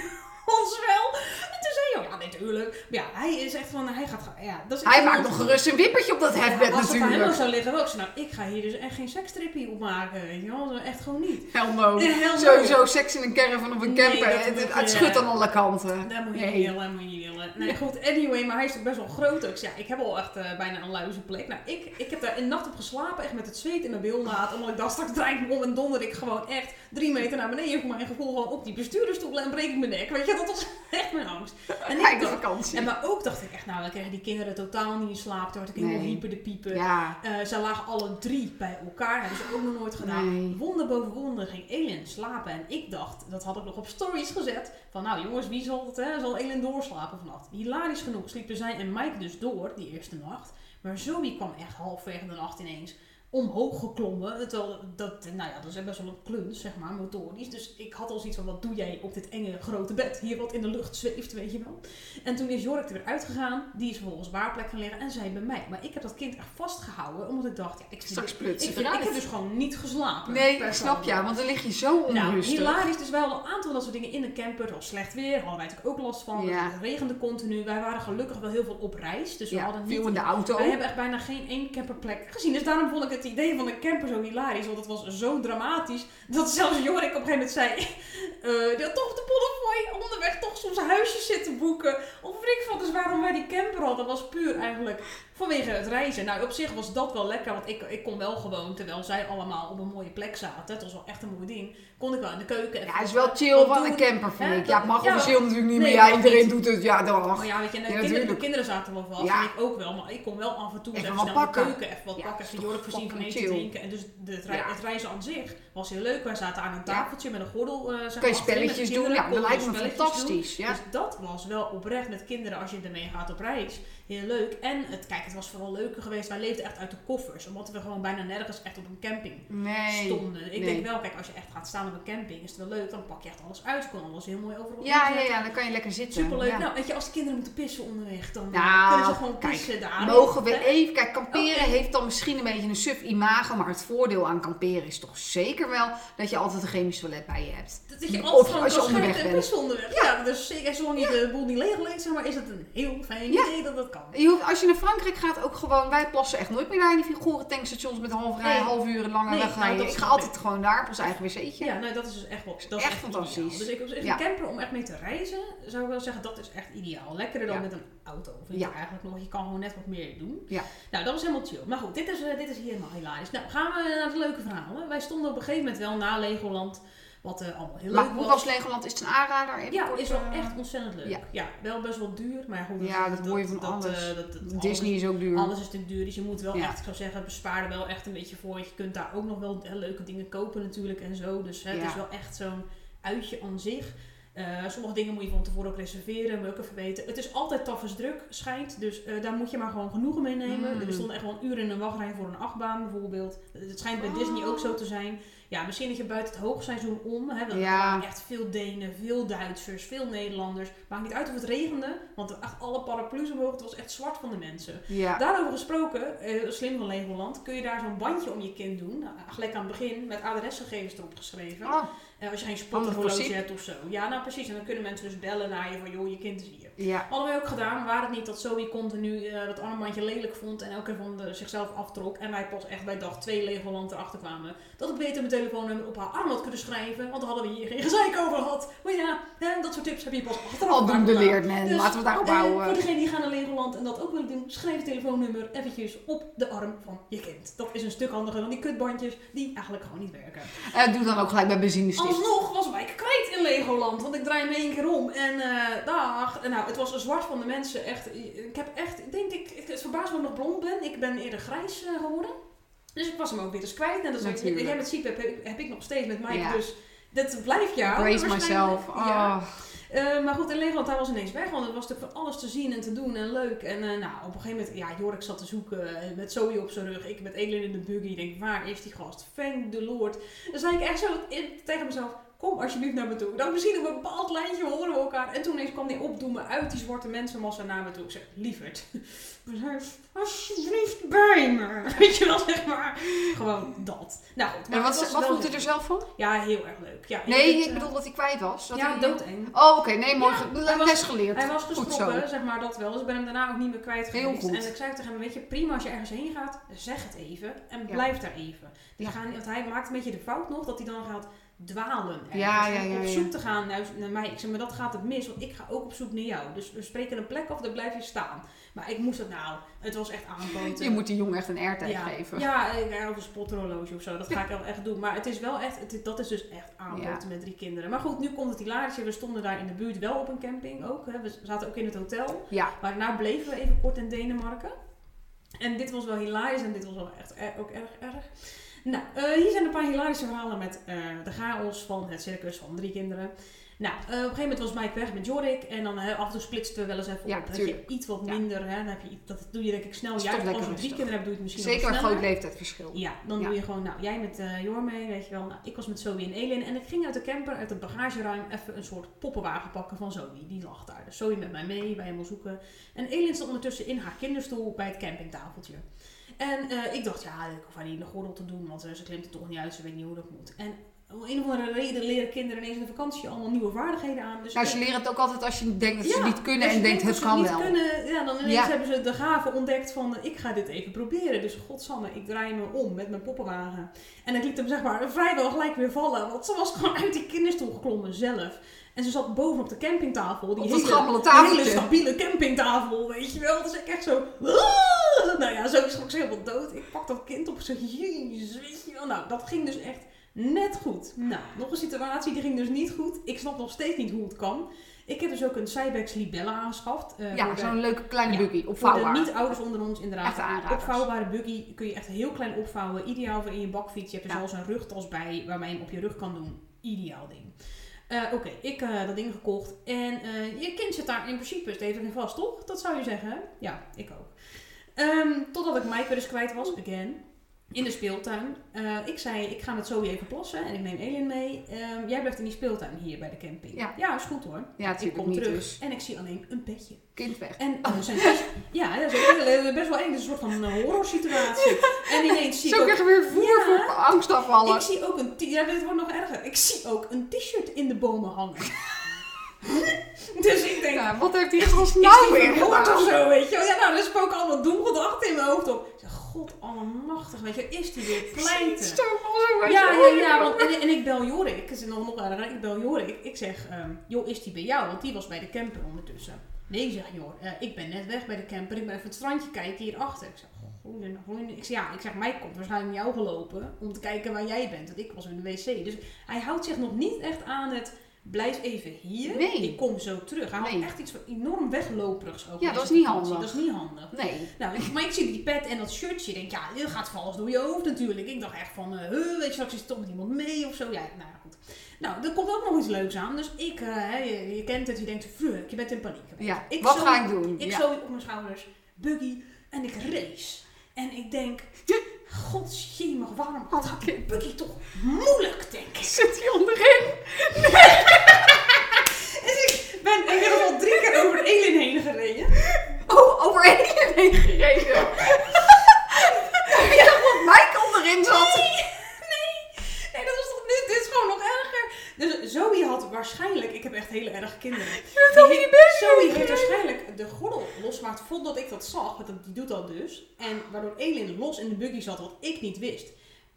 ons wel? En toen zei hij, ja, natuurlijk. Maar ja, hij is echt van, hij gaat, ja. Dat is Hij maakt nog gerust een wippertje op dat Ja, hefbed Als het aan hem natuurlijk. zou liggen, zei, nou, ik ga hier dus echt geen sekstrippie op maken. Weet je wel, Zo echt gewoon niet. Hell no. Hell no. Sowieso seks in een caravan of een Nee, camper. het, schudt aan alle kanten. Dat moet je Nee. niet willen, dat moet je niet willen. Nee, goed, anyway, maar hij is toch best wel groot ook. Dus ja, ik heb al echt eh, bijna een luize plek. Nou, ik, ik heb daar een nacht op geslapen, echt met het zweet in mijn bilnaad. Omdat ik dacht, straks draai ik me om en donder ik gewoon echt drie meter naar beneden. Voor mijn gevoel gewoon op die bestuurdersstoel en breek ik mijn nek. Weet je, dat was echt mijn angst. En ik dacht- vakantie. en maar ook dacht ik echt, nou, dan kregen die kinderen totaal niet in slaap. Toen werd ik helemaal hyper de piepen. Ja. Eh, ze lagen alle drie bij elkaar. Hebben ze ook nog nooit gedaan. Nee. Wonder boven wonder ging Elin slapen. En ik dacht, dat had ik nog op stories gezet. Van nou jongens, wie zal, het, hè, zal Elin doorslapen vannacht? Hilarisch genoeg sliepen zij en Mike dus door die eerste nacht. Maar Zoe kwam echt halverwege de nacht ineens omhoog geklommen. Terwijl dat, nou ja, dat is best wel een kluns, zeg maar, motorisch. Dus ik had al zoiets van, wat doe jij op dit enge grote bed? Hier wat in de lucht zweeft, weet je wel. En toen is Jork er weer uitgegaan. Die is vervolgens waarplek gaan liggen en zij bij mij. Maar ik heb dat kind echt vastgehouden, omdat ik dacht, ja, ik, Straks ik, ik heb dus gewoon niet geslapen. Nee, per snap je, want dan lig je zo Nou, onrustig. hilarisch. Dus wel een aantal van dat soort dingen in de camper. Het was slecht weer. Hadden wij natuurlijk ook last van. Ja. Het regende continu. Wij waren gelukkig wel heel veel op reis. Dus we ja, hadden niet... in de auto. Wij hebben echt bijna geen één camperplek gezien. Dus daarom vond ik het idee van een camper zo hilarisch. Want het was zo dramatisch. Dat zelfs Jorik op een gegeven moment zei... eh die had toch de Bonnefoy onderweg toch soms huisjes zitten boeken. Of ik wat. Dus waarom wij die camper hadden was puur eigenlijk vanwege het reizen. Nou, op zich was dat wel lekker. Want ik, ik kon wel gewoon, terwijl zij allemaal op een mooie plek zaten. Het was wel echt een mooi ding. Kon ik wel in de keuken. Ja, het is wel chill van een camper, vind ik. Ja, het mag officieel natuurlijk niet meer. Ja, iedereen doet het. Ja, dan Maar ja, weet je, de, kinderen, de natuurlijk. kinderen zaten wel vast. Ja. En ik ook wel. Maar ik kon wel af en toe Even snel de keuken even wat pakken. Even Jork voorzien van eten drinken. En dus de, het, reizen aan zich was heel leuk. Wij zaten aan een tafeltje met een gordel. eh Kun je spelletjes doen? Ja, dat lijkt me fantastisch. Ja. Dus dat was wel oprecht met kinderen als je ermee gaat op reis. Heel leuk. En het, kijk, het was vooral leuker geweest. Wij leefden echt uit de koffers. Omdat we gewoon bijna nergens echt op een camping Nee. stonden. Ik nee. denk wel, kijk, als je echt gaat staan op een camping, is het wel leuk. Dan pak je echt alles uit. Je kan alles heel mooi overal Ja, ja, ja, dan kan je lekker zitten. Superleuk. Ja. Nou, weet je, als de kinderen moeten pissen onderweg, dan Nou, kunnen ze gewoon kijk, pissen daar. Mogen we even... Kijk, kamperen heeft dan misschien een beetje een suf imago, maar het voordeel aan kamperen is toch zeker wel dat je altijd een chemisch toilet bij je hebt. Dat je altijd gewoon als je onderweg bent. pissen onderweg. Ja, dus zeker zolang je de boel niet leeg leegt, zeg maar, is het een heel fijn idee dat dat kan. Je hoeft, als je naar Frankrijk gaat, ook gewoon, wij plassen echt nooit meer daar in die figuren tankstations met half rij, Nee. half uur lange Nee, wegrijden. nou, dat ik ga altijd gewoon daar op ons eigen wc'tje. Ja, nee, dat is dus echt wel dat is echt fantastisch. ideaal. Dus ik echt Ja. een camper om echt mee te reizen, zou ik wel zeggen, dat is echt ideaal. Lekkerder dan Ja. met een auto, vind Ja. ik eigenlijk nog. Je kan gewoon net wat meer doen. Ja. Nou, dat was helemaal chill. Maar goed, dit is, eh, dit is helemaal hilarisch. Nou, gaan we naar de leuke verhalen. Wij stonden op een gegeven moment wel na Legoland, wat eh, allemaal heel Maar leuk was. Legoland? Is het een aanrader? Even Ja, kort, is wel eh, echt ontzettend leuk. Ja. ja. wel best wel duur, maar goed. Ja, dat hoor je van dat, alles. eh, dat, dat- Disney is ook duur. alles, is natuurlijk duur, dus je moet wel Ja. echt, ik zou zeggen, bespaar er wel echt een beetje voor. Je kunt daar ook nog wel leuke dingen kopen natuurlijk en zo. Dus hè, het is wel echt zo'n uitje aan zich. Sommige dingen moet je van tevoren ook reserveren, moet je ook even weten. Het is altijd tafels druk, schijnt. Dus daar moet je maar gewoon genoegen mee nemen. Mm. Er stonden echt wel een uur in een wachtrij voor een achtbaan bijvoorbeeld. Het schijnt bij Disney ook zo te zijn. Ja, misschien dat je buiten het hoogseizoen om. Hè, want er waren echt veel Denen, veel Duitsers, veel Nederlanders. Maakt niet uit of het regende, want echt alle paraplu's omhoog. Het was echt zwart van de mensen. Ja. Daarover gesproken, eh, slim van Legoland, kun je daar zo'n bandje om je kind doen. Nou, gelijk aan het begin, met adresgegevens erop geschreven. Oh, Eh, als je geen principe. hebt of zo. Ja, nou precies. En dan kunnen mensen dus bellen naar je van, joh, je kind is hier. Ja. Hadden wij ook gedaan, waar het niet dat Zoe continu eh, dat armbandje lelijk vond en elke keer van de, zichzelf aftrok. En wij pas echt bij dag 2 Legoland erachter kwamen. Dat ik beter mijn telefoonnummer op haar arm had kunnen schrijven, want dan hadden we hier geen gezeik over gehad. Maar ja, hè, dat soort tips heb je pas achteraf. Aldoende gemaakt. leert men. Dus, Laten we het daarop eh, houden. voor degenen die gaan naar Legoland en dat ook willen doen, schrijf je telefoonnummer eventjes op de arm van je kind. Dat is een stuk handiger dan die kutbandjes die eigenlijk gewoon niet werken. Eh, doe dan ook gelijk bij benzinestift. Alsnog was wij kwijt in Legoland, want ik draai me één keer om en eh dag. En nou, het was een zwart van de mensen. Echt, ik heb echt, ik denk ik, het verbaast me dat ik nog blond ben. Ik ben eerder grijs eh, geworden. Dus ik was hem ook weer eens kwijt. En dat is ook, Natuurlijk. jij met ziek heb, heb, ik- ik nog steeds met Mike. Ja. Dus dat blijft ja. Brace myself. Ja. Oh. Eh, maar goed, in Legoland, hij was ineens weg, want er was natuurlijk van alles te zien en te doen en leuk. En eh, nou, op een gegeven moment, ja, Jorik zat te zoeken met Zoe op zijn rug. Ik met Elin in de buggy. Ik denk, waar is die gast? Thank the Lord. Dan zei ik echt zo in- tegen mezelf, kom alsjeblieft naar me toe. Dan misschien op een bepaald lijntje horen we elkaar. En toen ineens kwam hij opdoemen uit die zwarte mensenmassa naar me toe. Ik zeg, lieverd, blijf alsjeblieft bij me. Weet je wel, zeg maar. Gewoon dat. Nou goed. En wat, wat vond u er zelf van? Ja, heel erg leuk. Ja, Nee, ik eh, bedoel dat hij kwijt was. Dat Ja, doodeng. Oh, oké. Nee, mooi. Ja, was- les geleerd. Hij was geschrokken, zeg maar dat wel. Dus ik ben hem daarna ook niet meer kwijt Heel geweest. goed. En ik zei tegen hem, weet je, prima als je ergens heen gaat, zeg het even. En blijf daar even. Die gaan, want hij maakt een beetje de fout nog dat hij dan gaat dwalen. ergens. Ja, ja, En ja, Op zoek te gaan naar, naar mij. Ik zeg, maar dat gaat het mis, want ik ga ook op zoek naar jou. Dus we spreken een plek af, daar blijf je staan. Maar ik moest het nou, het was echt aanpoten. Je moet die jongen echt een airtag geven. Ja, of een spothorloge of zo. Dat ga ik wel echt doen. Maar het is wel echt, het, dat is dus echt aanpoten met drie kinderen. Maar goed, nu komt het hilarische. We stonden daar in de buurt wel op een camping ook. Hè. We zaten ook in het hotel. Ja. Maar daarna bleven we even kort in Denemarken. En dit was wel hilarisch en dit was wel echt er- ook erg erg. Nou, eh, hier zijn een paar hilarische verhalen met eh, de chaos van het circus van drie kinderen. Nou, eh, op een gegeven moment was Mike weg met Jorik. En dan af en toe splitsten we wel eens even Ja, op. Dat je iets wat Ja. minder, hè, dan heb je, dat doe je denk ik snel. Toch als je drie rustig. kinderen hebt, doe je het misschien Zeker een groot leeftijdsverschil. Ja, dan Ja. doe je gewoon, nou, jij met eh Jor mee, weet je wel. Nou, ik was met Zoe en Elin en ik ging uit de camper, uit het bagageruim, even een soort poppenwagen pakken van Zoe. Die lag daar. Dus Zoe met mij mee, wij helemaal zoeken. En Elin stond ondertussen in haar kinderstoel bij het campingtafeltje. En eh, ik dacht, ja, ik hoef haar niet in de gordel te doen, want eh, ze klimt er toch niet uit, ze weet niet hoe dat moet. En om een of andere reden leren kinderen ineens in de vakantie allemaal nieuwe vaardigheden aan. Dus Nou, ze leren het ook altijd als je denkt dat ze ja, niet kunnen en denkt het ze kan niet wel. Kunnen, ja, dan ineens Ja. hebben ze de gave ontdekt van eh, ik ga dit even proberen. Dus godsamme, ik draai me om met mijn poppenwagen. En ik liet hem zeg maar vrijwel gelijk weer vallen. Want ze was gewoon uit die kinderstoel geklommen zelf. En ze zat boven op de campingtafel. Die hele, hele stabiele campingtafel, weet je wel. Dus ik echt zo... Nou ja, zo schrok ze helemaal dood. Ik pak dat kind op en zeg, jezus, weet je wel. Nou, dat ging dus echt net goed. Nou, nog een situatie, die ging dus niet goed. Ik snap nog steeds niet hoe het kan. Ik heb dus ook een Cybex Libella aangeschaft. eh, Ja, voor zo'n leuke kleine Ja, buggy, voor opvouwbaar. de niet-ouders onder ons inderdaad. Aanraders. Opvouwbare buggy kun je echt heel klein opvouwen. Ideaal voor in je bakfiets. Je hebt er Ja. zelfs een rugtas bij waarmee je hem op je rug kan doen. Ideaal ding. Eh, Oké, ik heb dat ding gekocht. En je kind zit daar in principe stevig in vast, toch? Dat zou je zeggen? Ja, ik ook. Ehm, totdat ik Mike weer eens kwijt was, again. In de speeltuin. Eh, ik zei, ik ga met Zoe even plassen en ik neem Elin mee. Ehm, jij blijft in die speeltuin hier bij de camping. Ja. is goed hoor. Ja, ik kom terug dus. en ik zie alleen een bedje. Kind weg. En oh, zijn dus- ja, dat is heel- best wel eng. Dat is een soort van een horror situatie. En ineens zie ik Zo ook krijg je weer voer Ja. voor angstaanvallen. ik zie ook een ja, dit wordt nog erger. Ik zie ook een t-shirt in de bomen hangen. dus ik denk, wat heeft die gast nou weer gedaan? of zo, weet je? Ja, nou, er spoken allemaal doemgedachten in mijn hoofd op. Ik zeg, god allemachtig, weet je, is die weer pleiten? Zo, zo, Ja, ja, ja, want, en, en ik bel Jorik, het is nog, nog erger, ik bel Jorik. Ik zeg, ehm, joh, is die bij jou? Want die was bij de camper ondertussen. Nee, zegt Jor, eh, ik ben net weg bij de camper, ik ben even het strandje kijken hierachter. Ik zeg, groeien, groeien. Ik zeg, ja, ik zeg, mij komt waarschijnlijk naar jou gelopen om te kijken waar jij bent. Want ik was in de wc. Dus hij houdt zich nog niet echt aan het, blijf even hier, Nee. ik kom zo terug. Hij had echt iets van enorm wegloperigs over Ja, dat is niet handig. Dat is niet handig. Nee. Nou, maar ik zie die pet en dat shirtje. Ik denk, ja, dit gaat vals door je hoofd natuurlijk. Ik dacht echt van, huh, weet je, straks is het toch met iemand mee of zo. Ja, nou goed. Nou, er komt ook nog iets leuks aan. Dus ik, eh, je, je kent het, je denkt, fuck, je bent in paniek. Ja, Ik wat zo- ga ik doen? Ik ja. op mijn schouders, buggy, en ik race. En ik denk, godsjemig, waarom gaat die buggy toch moeilijk, denk ik. Zit hij onderin? Dus ik ben, ik heb al drie keer over Elin heen gereden. Oh, over één heen gereden. Ik dacht dat Mike onderin zat. Nee, nee, dat is toch, dit, dit is gewoon nog erger. Dus Zoe had waarschijnlijk, ik heb echt hele erge kinderen. bent heeft- die bus Zoe heeft waarschijnlijk de gordel losgemaakt voordat ik dat zag, want dat- die doet dat dus. En waardoor Elin los in de buggy zat, wat ik niet wist.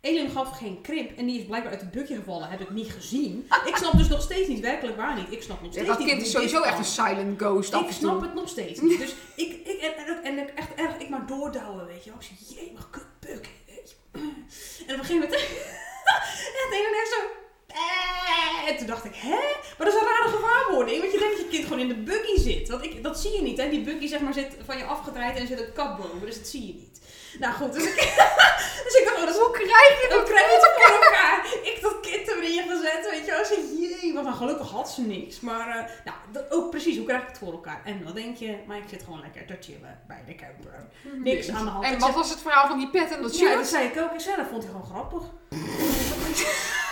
Elin gaf geen krimp en die is blijkbaar uit de buggy gevallen, heb ik niet gezien. Ik snap dus nog steeds niet, werkelijk waar niet. Ik snap nog steeds dat niet kind is sowieso echt een silent ghost af Ik snap het nog steeds niet. Dus ik, ik en, en, echt erg, ik maar doordouwen, weet je wel. Ik zeg, jee, maar kut, je. En op een gegeven moment, en het ene echt zo, en toen dacht ik, hè? Maar dat is een rare gewaarwording, want je denkt dat je kind gewoon in de buggy zit. Want ik, dat zie je niet, hè. Die buggy zeg maar zit van je afgedraaid en er zit een kap boven, dus dat zie je niet. Nou goed, dus ik, dus ik dacht, oh, dat is Hoe krijg je dan dat? krijg je het voor elkaar. Ik dat kind erin gezet, weet je wel. Ik jee, wat dan gelukkig had ze niks. Maar, eh, nou, dat, ook precies, hoe krijg ik het voor elkaar? En wat denk je? Maar ik zit gewoon lekker te chillen bij de camper. Niks aan de hand. En wat was het verhaal van die pet en dat Ja, dat shirt? zei ik ook. Ik zei, dat vond hij gewoon grappig.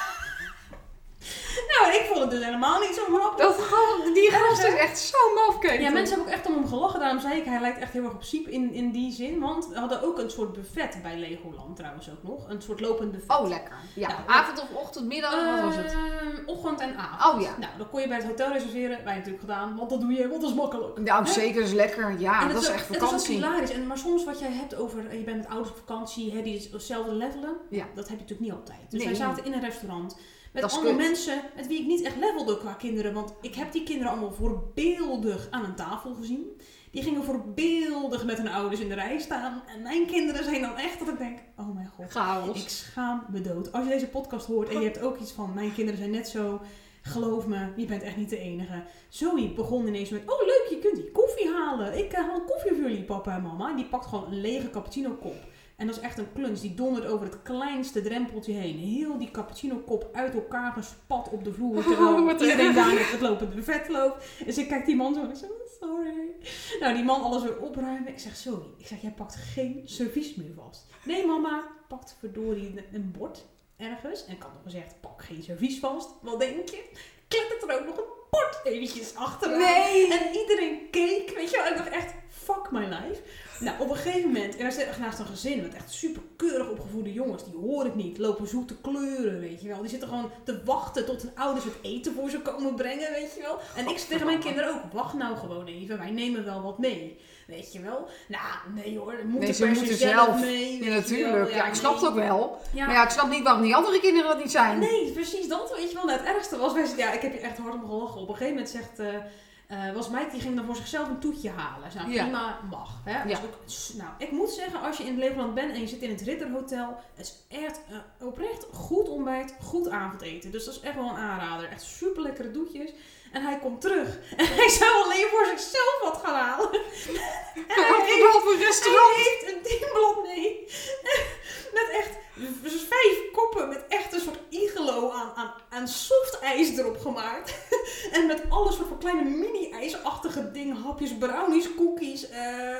nou, ik vond het dus helemaal niet zo grappig. Dat die gast is echt zo mafketel. Ja, mensen hebben ook echt om hem gelachen. Daarom zei ik, hij lijkt echt heel erg op Siep in, in die zin. Want we hadden ook een soort buffet bij Legoland trouwens ook nog. Een soort lopend buffet. Oh, lekker. Ja, Nou, avond of ochtend, middag, wat was het? Ehm, ochtend en avond. Oh ja. Nou, dan kon je bij het hotel reserveren. Wij natuurlijk gedaan, want dat doe je, want dat is makkelijk. Nou, Hè? zeker, dat is lekker. Ja, En dat is ook- echt Het is ook vakantie. hilarisch. En, maar soms wat jij hebt over, je bent met ouders op vakantie, hè, die hetzelfde levelen. Ja. Dat heb je natuurlijk niet altijd. Dus Nee, wij zaten in een restaurant met Dat allemaal mensen met wie ik niet echt levelde qua kinderen. Want ik heb die kinderen allemaal voorbeeldig aan een tafel gezien. Die gingen voorbeeldig met hun ouders in de rij staan. En mijn kinderen zijn dan echt dat ik denk, oh mijn god. Chaos. Ik schaam me dood. Als je deze podcast hoort en je hebt ook iets van, mijn kinderen zijn net zo, geloof me, je bent echt niet de enige. Zoe begon ineens met, oh leuk, je kunt die koffie halen. Ik eh, haal koffie voor jullie, papa en mama. En die pakt gewoon een lege cappuccino kop. En dat is echt een kluns. Die dondert over het kleinste drempeltje heen. Heel die cappuccino kop uit elkaar gespat op de vloer. Terwijl Oh, wat iedereen daar met het lopende buffet loopt. Dus ik kijk die man zo en ik zeg, sorry. Nou, die man alles weer opruimen. Ik zeg, sorry. Ik zeg, jij pakt geen servies meer vast. Nee, mama. Pakt verdorie een, een bord ergens. En ik had nog gezegd, pak geen servies vast. Wat denk je? Klettert er ook nog een bord eventjes achteraan. Nee. En iedereen keek, weet je wel. Ik dacht echt, fuck my life. Nou, op een gegeven moment, en daar zit naast een gezin met echt super keurig opgevoede jongens. Die hoor ik niet, lopen zoek te kleuren, weet je wel. Die zitten gewoon te wachten tot hun ouders het eten voor ze komen brengen, weet je wel. En ik zeg tegen mijn kinderen ook, wacht nou gewoon even, wij nemen wel wat mee. Weet je wel? Nou, nee hoor, dat moeten Nee, ze moeten zelf mee. Ja, natuurlijk. Ja, ik snap het ook wel. Ja, Maar ja, ik snap niet waarom die andere kinderen dat niet zijn. Nee, precies dat, weet je wel. Nou, het ergste was, wij, ja, ik heb je echt hard om gelachen. Op een gegeven moment zegt, eh, eh, was Mike, die ging dan voor zichzelf een toetje halen. Dus nou, Ja. prima, mag. Hè? Dus Ja. ook, s- nou, ik moet zeggen, als je in Legoland bent en je zit in het Ritterhotel, het is echt eh, oprecht goed ontbijt, goed avondeten. Dus dat is echt wel een aanrader. Echt super lekkere doetjes. En hij komt terug. En hij zou alleen voor zichzelf wat gaan halen. En hij heeft- voor restaurant? hij heeft een dienblad mee. Met echt vijf koppen met echt een soort igelo aan, aan, aan soft ijs erop gemaakt. en met alle soort van kleine mini-ijsachtige dingen. Hapjes, brownies, cookies, eh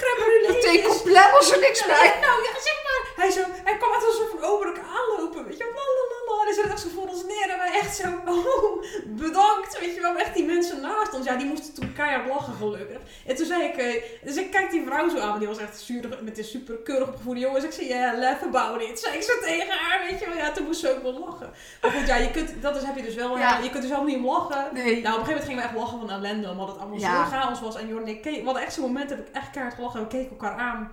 crème brûlée. Dat deed compleet was er niks bij. Nou ja, zeg maar. Hij, zo, hij kwam uit een soort van oberlijk aanlopen, weet je wel. En hij zette echt zo voor ons neer en wij echt zo, oh, bedankt, weet je wel. Echt die mensen naast ons, ja, die moesten toen keihard lachen gelukkig. En toen zei ik, eh, dus ik kijk die vrouw zo aan, die was echt zuur, met die super keurig opgevoede jongens. Ik zei, ja, yeah, laugh about it. Zei ik zo tegen haar, weet je wel. Ja, toen moest ze ook wel lachen. Maar goed, ja, je kunt, dat is, heb je dus wel, ja. Je kunt er zelf niet om lachen. Nee. Nou, op een gegeven moment gingen we echt lachen van ellende, omdat het allemaal Ja. zo chaos was. En Jorn en ik, hadden echt zo'n moment, heb ik echt keihard gelachen. We keken elkaar aan.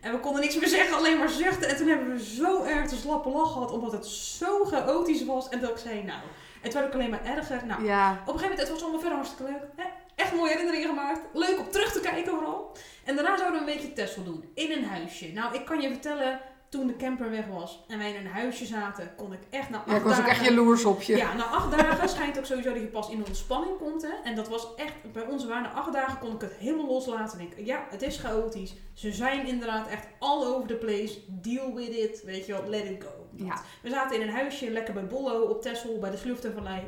En we konden niks meer zeggen, alleen maar zuchten. En toen hebben we zo erg de slappe lach gehad, omdat het zo chaotisch was. En dat ik zei, nou, het werd ook alleen maar erger. Nou, Ja. op een gegeven moment, het was allemaal verder hartstikke leuk. Hè? Echt mooie herinneringen gemaakt. Leuk om terug te kijken vooral. En daarna zouden we een beetje Texel doen. In een huisje. Nou, ik kan je vertellen, toen de camper weg was en wij in een huisje zaten, kon ik echt na acht ja, ik was ook dagen... echt jaloers op je. Ja, na acht dagen schijnt ook sowieso dat je pas in ontspanning komt. Hè? En dat was echt, bij ons waren na acht dagen kon ik het helemaal loslaten. En ik, ja, het is chaotisch. Ze zijn inderdaad echt all over the place. Deal with it. Weet je wel, let it go. Ja. We zaten in een huisje, lekker bij Bollo op Texel, bij de Sluftenvallei.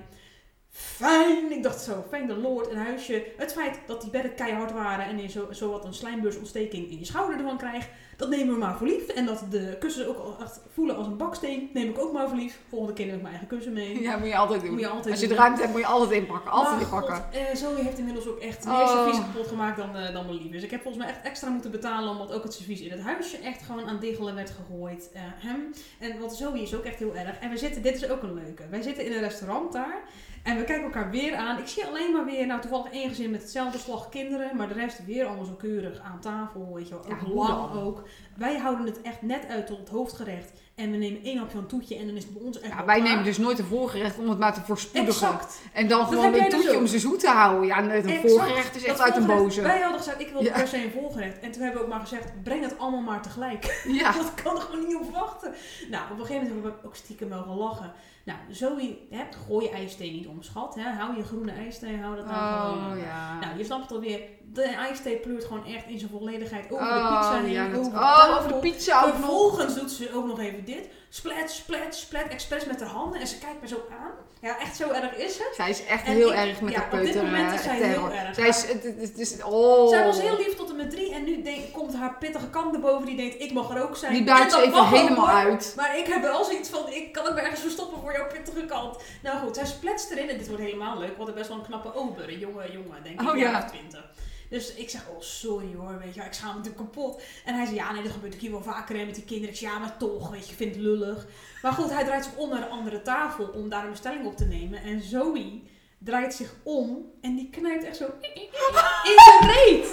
Fijn, ik dacht zo, fijn de Lord, een huisje. Het feit dat die bedden keihard waren en je zo, zo wat een slijmbeursontsteking in je schouder ervan krijgt, dat nemen we maar voor lief. En dat de kussens ook al echt voelen als een baksteen, neem ik ook maar voor lief. Volgende keer neem ik mijn eigen kussen mee. Ja, moet je altijd doen. Moet je altijd Als je de ruimte hebt, moet je altijd inpakken. Altijd Maar inpakken. God, eh, Zoe heeft inmiddels ook echt meer Oh. servies kapot gemaakt dan, eh, dan mijn lief. Dus ik heb volgens mij echt extra moeten betalen omdat ook het servies in het huisje echt gewoon aan diggelen werd gegooid. Eh, hem. En want Zoe is ook echt heel erg. En we zitten, dit is ook een leuke. Wij zitten in een restaurant daar. En we kijken elkaar weer aan. Ik zie alleen maar weer, nou toevallig één gezin met hetzelfde slag kinderen. Maar de rest weer allemaal zo keurig aan tafel. Weet je wel, ook lang ook. Wij houden het echt net uit tot het hoofdgerecht. En we nemen één hapje van een toetje en dan is het bij ons echt Ja, wel wij klaar. nemen dus nooit een voorgerecht om het maar te voorspoedigen. Exact. En dan Dat gewoon een dus toetje om ze zoet te houden. Ja, een Exact. voorgerecht is echt Dat uit een boze. Wij hadden gezegd, ik wil Ja. per se een volgerecht. En toen hebben we ook maar gezegd, breng het allemaal maar tegelijk. Ja. Dat kan er gewoon niet op wachten. Nou, op een gegeven moment hebben we ook stiekem mogen lachen. Nou, Zoe, hè, gooi je ijsthee niet onderschat. Hè. Hou je groene ijsthee, hou dat gewoon. Oh ja. Nou, je snapt het alweer. De ijsthee pleurt gewoon echt in zijn volledigheid over de Oh, pizza heen. ja, over, oh, tafel. over de pizza ook. Vervolgens doet ze ook nog even dit. Splat, splat, splat, expres met haar handen. En ze kijkt me zo aan. Ja, echt zo erg is het. Zij is echt En heel ik- erg met ja, de op dit peuter moment is eh, zij terror. heel erg. Zij is, het, het, het is, oh. Zij was heel lief tot en met drie. En nu haar pittige kant erboven. Die denkt, ik mag er ook zijn. Die dat ze even ook, helemaal uit. Maar ik heb wel zoiets van, ik kan het me ergens verstoppen voor jouw pittige kant. Nou goed, zij spletst erin. En dit wordt helemaal leuk. Want het best wel een knappe ober. Een jonge jongen, denk ik. Oh, ja. jaar of twintig. Dus ik zeg, oh sorry hoor, weet je, ik schaam me natuurlijk kapot. En hij zei, ja nee, dat gebeurt ook hier wel vaker hè, met die kinderen. Ik zei, ja maar toch, weet je, ik vind het lullig. Maar goed, hij draait zich om naar de andere tafel om daar een bestelling op te nemen. En Zoe draait zich om en die knijpt echt zo in zijn reet.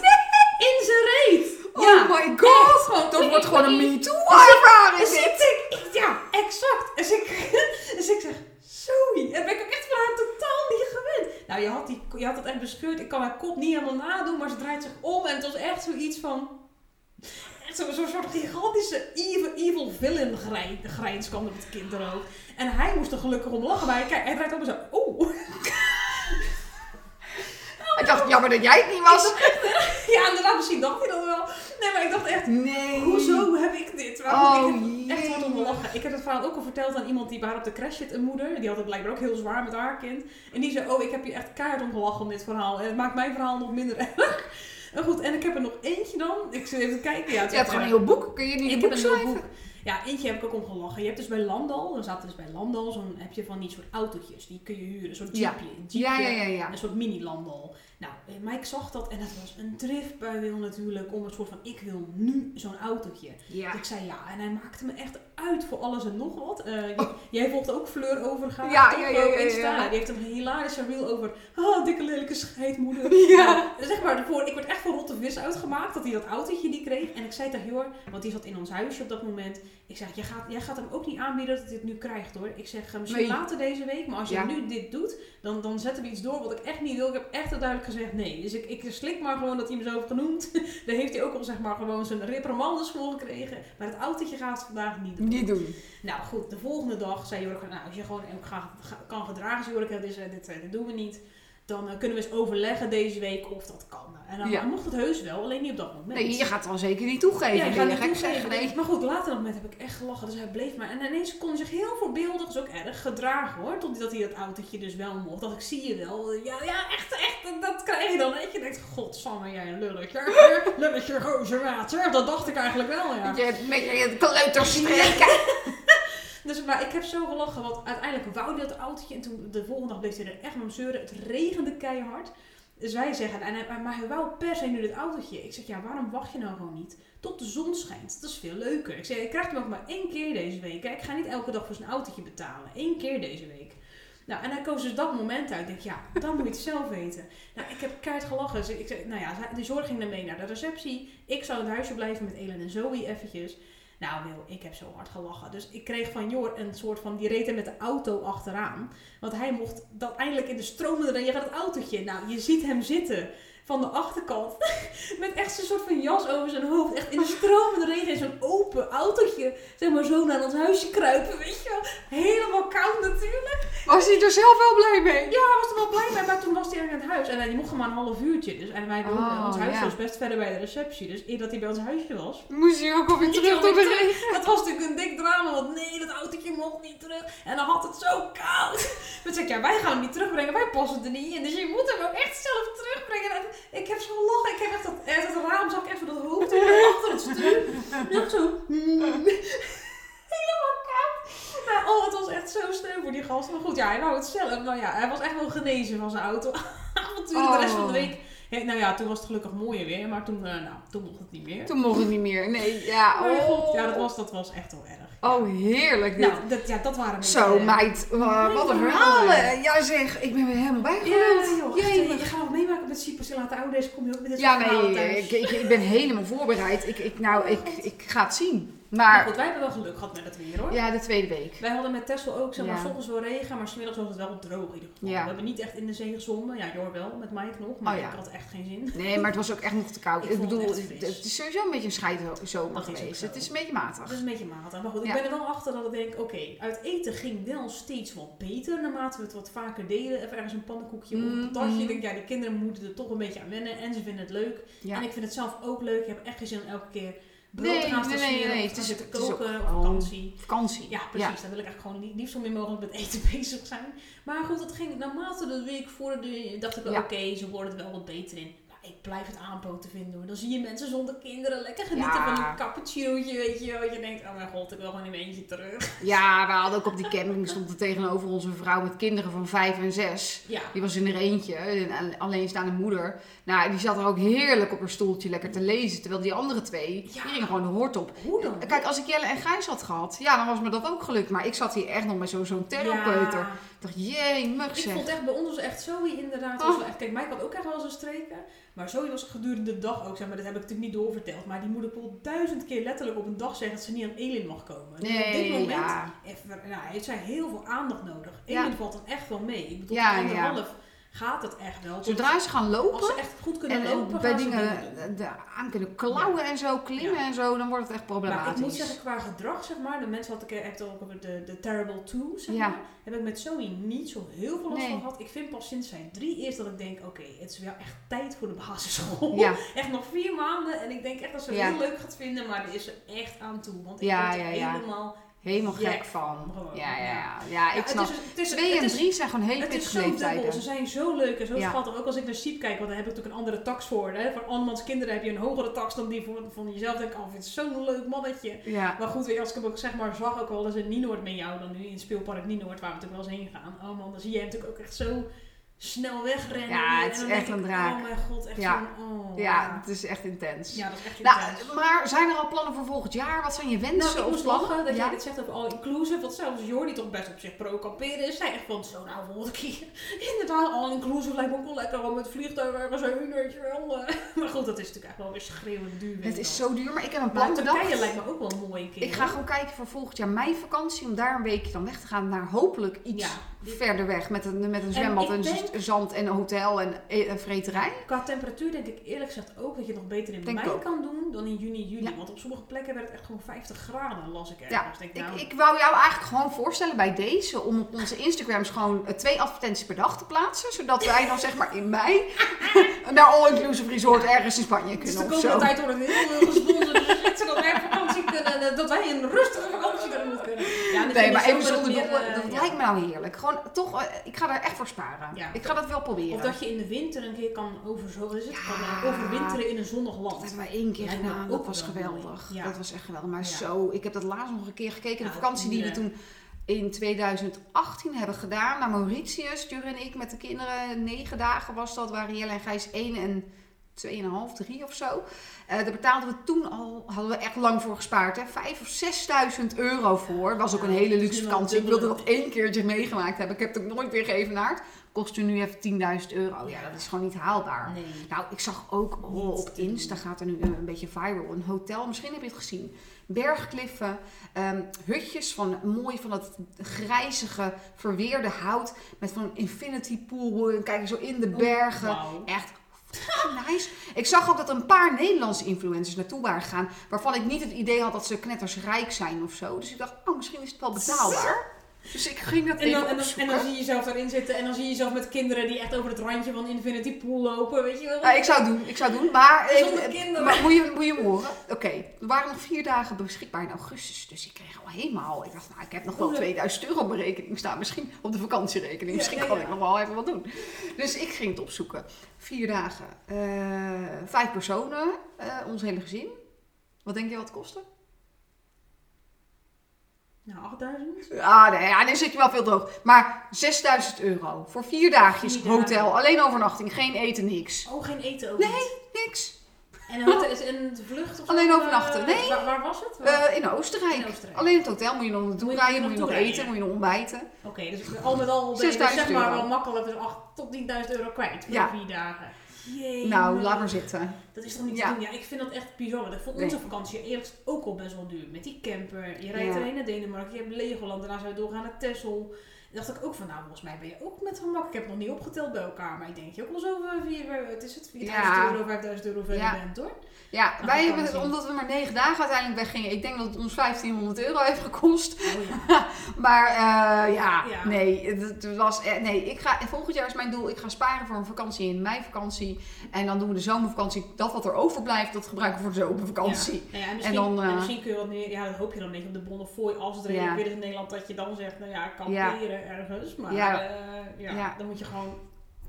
In zijn reet. Ja. Oh my god. Echt gewoon. Dat wordt gewoon een Dus ervaring ik dit. denk, ik- ja, exact. Dus ik, dus ik zeg, Zoe. En ben ik ook echt van haar totaal niet gewend. Nou, je had, die, je had het echt bescheurd. Ik kan haar kop niet helemaal nadoen, maar ze draait zich om. En het was echt zoiets van... Zo'n zo'n soort gigantische evil, evil villain grijn, grijns kwam er op het kinderhoofd. En hij moest er gelukkig om lachen. Maar kijk, hij draait om en zo... Oeh. Ik dacht, jammer dat jij het niet was. Ja, inderdaad, misschien dacht hij dat wel. Nee, maar ik dacht echt... Nee. Hoezo heb ik dit? Waarom Oh, ik echt hard om lachen. Ik heb het verhaal ook al verteld aan iemand die bij haar op de crash zit, een moeder. Die had het blijkbaar ook heel zwaar met haar kind. En die zei, oh, ik heb je echt keihard om gelachen om dit verhaal. En het maakt mijn verhaal nog minder erg. En goed, en ik heb er nog eentje dan. Ik zit even te kijken. Ja, het Je hebt gewoon een heel boek. Kun je niet ik een heb een heel boek. Ja, eentje heb ik ook om gelachen. Je hebt dus bij Landal, dan zaten dus bij Landal, zo'n heb je van die soort autootjes. Die kun je huren, zo'n jeepje. een jeepje. Ja, ja, ja, ja. Een soort mini-landal. Nou, eh, Mike zag dat en het was een driftbui wil natuurlijk om een soort van, ik wil nu zo'n autootje. Ja. Dus ik zei ja, en hij maakte me echt uit voor alles en nog wat. Eh, j- Jij volgt ook Fleur Overgaan. Ja, ja, ja, ja, Insta. Die heeft een hilarische reel over, ah, dikke lelijke scheidmoeder. Ja. Nou, zeg maar, voor, ik werd echt voor vis uitgemaakt dat hij dat autootje die kreeg. En ik zei tegen Jor, want die zat in ons huisje op dat moment. Ik zeg, jij gaat, jij gaat hem ook niet aanbieden dat hij dit nu krijgt hoor. Ik zeg, misschien Nee. later deze week, maar als je Ja. nu dit doet, dan, dan zetten we iets door wat ik echt niet wil. Ik heb echt heel duidelijk gezegd nee. Dus ik, ik slik maar gewoon dat hij me zo heeft genoemd. Daar heeft hij ook al zeg maar gewoon zijn reprimandes voor gekregen. Maar het autootje gaat het vandaag niet doen. Niet doen. Nou goed, de volgende dag zei Jork, nou als je gewoon kan gedragen, Jork, dit, eh, dit, eh, dit doen we niet. Dan eh, kunnen we eens overleggen deze week of dat kan. En dan Ja. mocht het heus wel, alleen niet op dat moment. Nee, je gaat het wel zeker niet toegeven. Ja, ik ga Ben je niet gek toegeven. nee. Maar goed, later dat moment heb ik echt gelachen. Dus hij bleef maar. En ineens kon hij zich heel voorbeeldig, dus ook erg, gedragen hoor. Totdat hij dat autootje dus wel mocht. Dat ik zie je wel. Ja, ja echt, echt. dat- krijg je dan. Dat je denkt, godsamme jij een lulletje. lulletje gozer Dat dacht ik eigenlijk wel, ja. Je met je kleuterstreken. Dus, maar ik heb zo gelachen, want uiteindelijk wou hij dat autootje. En toen de volgende dag bleef hij er echt om zeuren. Het regende keihard. Dus wij zeggen, en hij, maar hij wou per se nu dit autootje. Ik zeg, ja, waarom wacht je nou gewoon niet? Tot de zon schijnt. Dat is veel leuker. Ik zeg, ik krijg hem ook maar één keer deze week. Ik ga niet elke dag voor zijn autootje betalen. Eén keer deze week. Nou, en hij koos dus dat moment uit. Ik denk, ja, dan moet je het zelf weten. Nou, ik heb keihard gelachen. Dus ik zeg, nou ja, de zorg ging dan mee naar de receptie. Ik zou in het huisje blijven met Ellen en Zoe eventjes. Nou Wil, ik heb zo hard gelachen. Dus ik kreeg van Jor een soort van, die reed er met de auto achteraan. Want hij mocht dan eindelijk in de stromende regen het autootje. Nou, je ziet hem zitten van de achterkant. Met echt zo'n soort van jas over zijn hoofd. Echt in de stromende regen in zo'n open autootje. Zeg maar zo naar ons huisje kruipen, weet je wel. Helemaal koud natuurlijk. Was hij er zelf wel blij mee? Ja, hij was er wel blij mee, in het huis. En hij mocht hem maar een half uurtje. Dus, en wij woonden, Oh, ons huis ja. was best verder bij de receptie. Dus eer dat hij bij ons huisje was, Moest hij ook alweer terug door de regen? dat was natuurlijk een dik drama, want nee, dat autootje mocht niet terug. En dan had het zo koud. Zeg ik, ja, wij gaan hem niet terugbrengen, wij passen er niet in. Dus je moet hem ook echt zelf terugbrengen. En ik heb zo lachen, ik heb echt dat, echt het raam, zag ik even dat hoofd achter het stuur. En zo, hmm. Maar oh, het was echt zo steun voor die gast. Maar goed, ja, hij wou het zelf. Maar ja, hij was echt wel genezen van zijn auto. Avonturen de rest van de Oh. week. Ja, nou ja, toen was het gelukkig mooier weer, maar toen, eh, nou, toen mocht het niet meer. Toen mocht het niet meer. Nee, ja. Oh, god. Oh, Ja, dat was, dat was echt wel erg. oh heerlijk. Dit. Nou, dat, ja, dat waren Zo, beetje- meid. wa- wat een verhalen. Ja, zeg. Ik ben weer helemaal Ja, bijgeluld. joh. eh, je gaat nog meemaken met Cyprus. De ouders kom je ook met dit Ja, nee, ik, ik, ik ben helemaal voorbereid. Ik, ik, nou, Oh, ik, God. ik ga het zien. Maar Maar goed, wij hebben wel geluk gehad met het weer hoor. ja, de tweede week. Wij hadden met Tessel ook, zeg maar, Ja. wel regen, maar smiddags was het wel droog in ieder geval. Ja. We hebben niet echt in de zee gezwommen. Ja, Jor wel, met Mike nog, maar Oh, ja. ik had echt geen zin. Nee, maar het was ook echt nog te koud. Ik het bedoel, het, het is sowieso een beetje een scheidzomer geweest. Het is een beetje matig. is een beetje matig. Maar goed, ik ben er wel achter dat ik denk, oké, uit eten ging wel steeds wat beter naarmate we het wat vaker deden. Even ergens een pannenkoekje of een Mm, patatje. mm. Ik denk, ja, die kinderen moeten er toch een beetje aan wennen en ze vinden het leuk. En ik vind het zelf ook leuk. Ik heb echt geen zin om elke keer brood Nee, nee, nee, nee, het is- het koken op vakantie. Vakantie. Ja, precies. Daar wil ik eigenlijk gewoon li- liefst zo min mogelijk met eten bezig zijn. Maar goed, dat ging naarmate de week voor de dacht ik wel, Ja. oké, ze worden er wel wat beter in. Ik blijf het aanpoten vinden hoor. Dan zie je mensen zonder kinderen lekker genieten Ja. van een cappuccinootje, weet je. Wat je denkt, oh mijn god, ik wil gewoon in mijn eentje terug. Ja, we hadden ook op die camping stond er tegenover ons een vrouw met kinderen van vijf en zes. Ja. Die was in er eentje, een alleenstaande moeder. Nou, die zat er ook heerlijk op haar stoeltje lekker te lezen. Terwijl die andere twee, Ja. die gingen gewoon de hoort op. Hoe dan? Kijk, als ik Jelle en Gijs had gehad, ja, dan was me dat ook gelukt. Maar ik zat hier echt nog met zo- zo'n. Ja. Ik dacht, jee, mug Ik vond echt, bij ons was echt Zoe inderdaad. Oh. Wel echt, kijk, Mike had ook echt wel zijn streken. Maar Zoe was gedurende de dag ook, zeg maar, dat heb ik natuurlijk niet doorverteld. Maar die ik wel duizend keer letterlijk op een dag zeggen dat ze niet aan Elin mag komen. Dus op dit moment ja. even, nou, heeft zij heel veel aandacht nodig. Ja. Elin valt dan echt wel mee. Ik bedoel, Ja, ja, ja. Gaat het echt wel. Zodra ze gaan Als lopen ze echt goed kunnen en, en lopen, bij ze dingen doen. de, aan kunnen klauwen en zo, klimmen Ja. en zo, dan wordt het echt Maar ik problematisch. moet zeggen, qua gedrag, zeg maar, de mensen had ik echt ook over de, de Terrible Two, zeg Ja. maar, heb ik met Zoe niet zo heel veel last Nee. van gehad. Ik vind pas sinds zijn drie eerst dat ik denk, oké, het is wel echt tijd voor de basisschool. Echt nog vier maanden en ik denk echt dat ze het heel leuk gaat vinden, maar er is er echt aan toe. Want ik Ja, word helemaal... helemaal gek van. Ja, ja, ja. ja. Ik Ja, snap. Het is, het is, Twee en drie zijn gewoon hele Het is pittige zo dubbel. leeftijden. Ze zijn zo leuk en zo Ja. schattig. Ook als ik naar Siep kijk, want daar heb ik natuurlijk een andere tax voor. Hè. Voor andermans kinderen heb je een hogere tax dan die voor, van jezelf. denk ik, oh, vind zo'n leuk mannetje. Ja. Maar goed, als ik hem ook zeg maar zag, ook wel eens in Nienoord met jou, dan nu in het speelpark Nienoord, waar we natuurlijk wel eens heen gaan. Oh man, dan zie je hem natuurlijk ook echt zo snel wegrennen. Ja, het is dan echt een ik, draak. Oh mijn god, echt Ja. zo'n, oh. ja, het is echt intens. Ja, dat is echt Nou, intens. maar zijn er al plannen voor volgend jaar? Wat zijn je wensen Nou, ik of moest plannen? lachen dat ja? jij dit zegt over all-inclusive. Want zelfs Jordi toch best op zich pro-kamperen is. Zij echt van, zo nou, volgende keer. Inderdaad, all-inclusive lijkt me ook wel lekker. Gewoon met vliegtuig ergens heen, weet je wel. Maar goed, dat is natuurlijk echt wel weer schreeuwend duur. Het is zo duur, maar ik heb een plan Turkije bedacht. lijkt me ook wel mooi een keer. Ik ga gewoon kijken voor volgend jaar meivakantie om daar een weekje dan weg te gaan naar hopelijk iets Ja. verder weg met een, met een zwembad, en denk- z- zand en een hotel en e- een vreterij. Qua temperatuur denk ik eerlijk gezegd ook dat je het nog beter in Denk mei ook. kan doen dan in juni, juli. Ja. Want op sommige plekken werd het echt gewoon 50 graden, las ik Ja, ergens. Denk, nou, Ik, ik wou jou eigenlijk gewoon voorstellen bij deze om op onze Instagrams gewoon eh, twee advertenties per dag te plaatsen. Zodat wij dan zeg maar in mei naar All Inclusive Resort ergens in Spanje dus de kunnen of komende zo. tijd wordt het heel veel gesponsord. Dus wij op vakantie kunnen, eh, dat wij een rustige. Ja, dat Nee, maar even zonder meer, dolle, eh, dat ja. lijkt me nou heerlijk. Gewoon toch, eh, ik ga daar echt voor sparen. Ja. Ik ga dat wel proberen. Of dat je in de winter een keer kan. Kan, eh, overwinteren in een zonnig Dat land. hebben wij één keer gedaan. ook Dat was wel geweldig. Dat was echt geweldig. Maar zo, ik heb dat laatst nog een keer gekeken. De vakantie die we toen in 2018 hebben gedaan naar Mauritius. Jure en ik met de kinderen. Negen dagen was dat. Waren Jelle en Gijs één en 2,5, 3 of zo. Eh daar betaalden we toen al, hadden we echt lang voor gespaard. Hè? 5 of 6.000 euro voor. Was ook een hele luxe vakantie. Ik wilde dat één keertje meegemaakt hebben. Ik heb het ook nooit weer geëvenaard. Kost u nu even 10.000 euro. Ja, dat is gewoon niet haalbaar. Nee. Nou, ik zag ook oh, op. Insta gaat er nu een beetje viral. Een hotel, misschien heb je het gezien. Bergkliffen, ehm, hutjes van mooi van dat grijzige, verweerde hout. Met van een infinity pool. En kijk zo in de bergen. Wauw. Echt nice. Ik zag ook dat een paar Nederlandse influencers naartoe waren gegaan. Waarvan ik niet het idee had dat ze knettersrijk zijn of zo. Dus ik dacht, oh, misschien is het wel betaalbaar. Dus ik ging dat En even dan, en, dan, en dan zie je jezelf daarin zitten en dan zie je jezelf met kinderen die echt over het randje van Infinity Pool lopen, weet je wel. Ja, ik zou het doen, ik zou het doen. Maar, Zonder even- kinderen. maar moet, je, moet je horen? Oké, er waren nog vier dagen beschikbaar in augustus. Dus ik kreeg al helemaal... Ik dacht, nou, ik heb nog wel Oh, ja. 2000 euro op mijn rekening staan. Misschien op de vakantierekening. Misschien ja, kan ik nog wel even wat doen. Dus ik ging het opzoeken. Vier dagen. eh, vijf personen. eh, ons hele gezin. Wat denk je wat het kostte? Nou, 8000? Ah, nee, ja, dan zit je wel veel droog. Maar 6000 euro. Voor vier dagjes Vier dagen. hotel. Alleen overnachting. Geen eten, niks. Oh, geen eten ook Nee. niet. Niks. En, een hotel- is- en de vlucht of zo? Alleen eh, overnachten. Nee. Waar, waar was het? Eh, in Oostenrijk. In Oostenrijk. Alleen het hotel moet je nog naartoe Moet je rijden, nog moet je nog naartoe eten, moet je nog ontbijten. Oké, dus al met al ben je dus 6000 zeg maar euro. wel makkelijk dus 8 tot 10.000 euro kwijt voor Ja. vier dagen. Jee, Nou, laat maar zitten. Dat is toch niet Ja. te doen? Ja, ik vind dat echt bizar. Want ik vond Nee. onze vakantie eerlijk ook al best wel duur. Met die camper. Je rijdt Ja. erheen naar Denemarken. Je hebt Legoland. Daarna zou je doorgaan naar Texel. Dacht ik ook van, nou, volgens mij ben je ook met gemak. Ik heb het nog niet opgeteld bij elkaar. Maar ik denk je ook wel zo van, vier, eh, het is het, 4000 Ja. euro, 5000 euro verder Ja. bent hoor. Ja, Dan wij hebben, zien. omdat we maar negen dagen uiteindelijk weggingen, ik denk dat het ons 1500 euro heeft gekost. Oh ja. Maar eh, ja, nee, het, was, eh, nee ik ga, volgend jaar is mijn doel, ik ga sparen voor een vakantie in mei vakantie. En dan doen we de zomervakantie, dat wat er overblijft, dat gebruiken we voor de zomervakantie. Ja. Nou en, dan, eh, en misschien kun je wat meer, ja, dat hoop je dan een beetje op de Bonnefoy als het Ja. weer is in Nederland, dat je dan zegt, nou ja, kamperen ergens. Maar Ja. eh, ja, Ja. dan moet je gewoon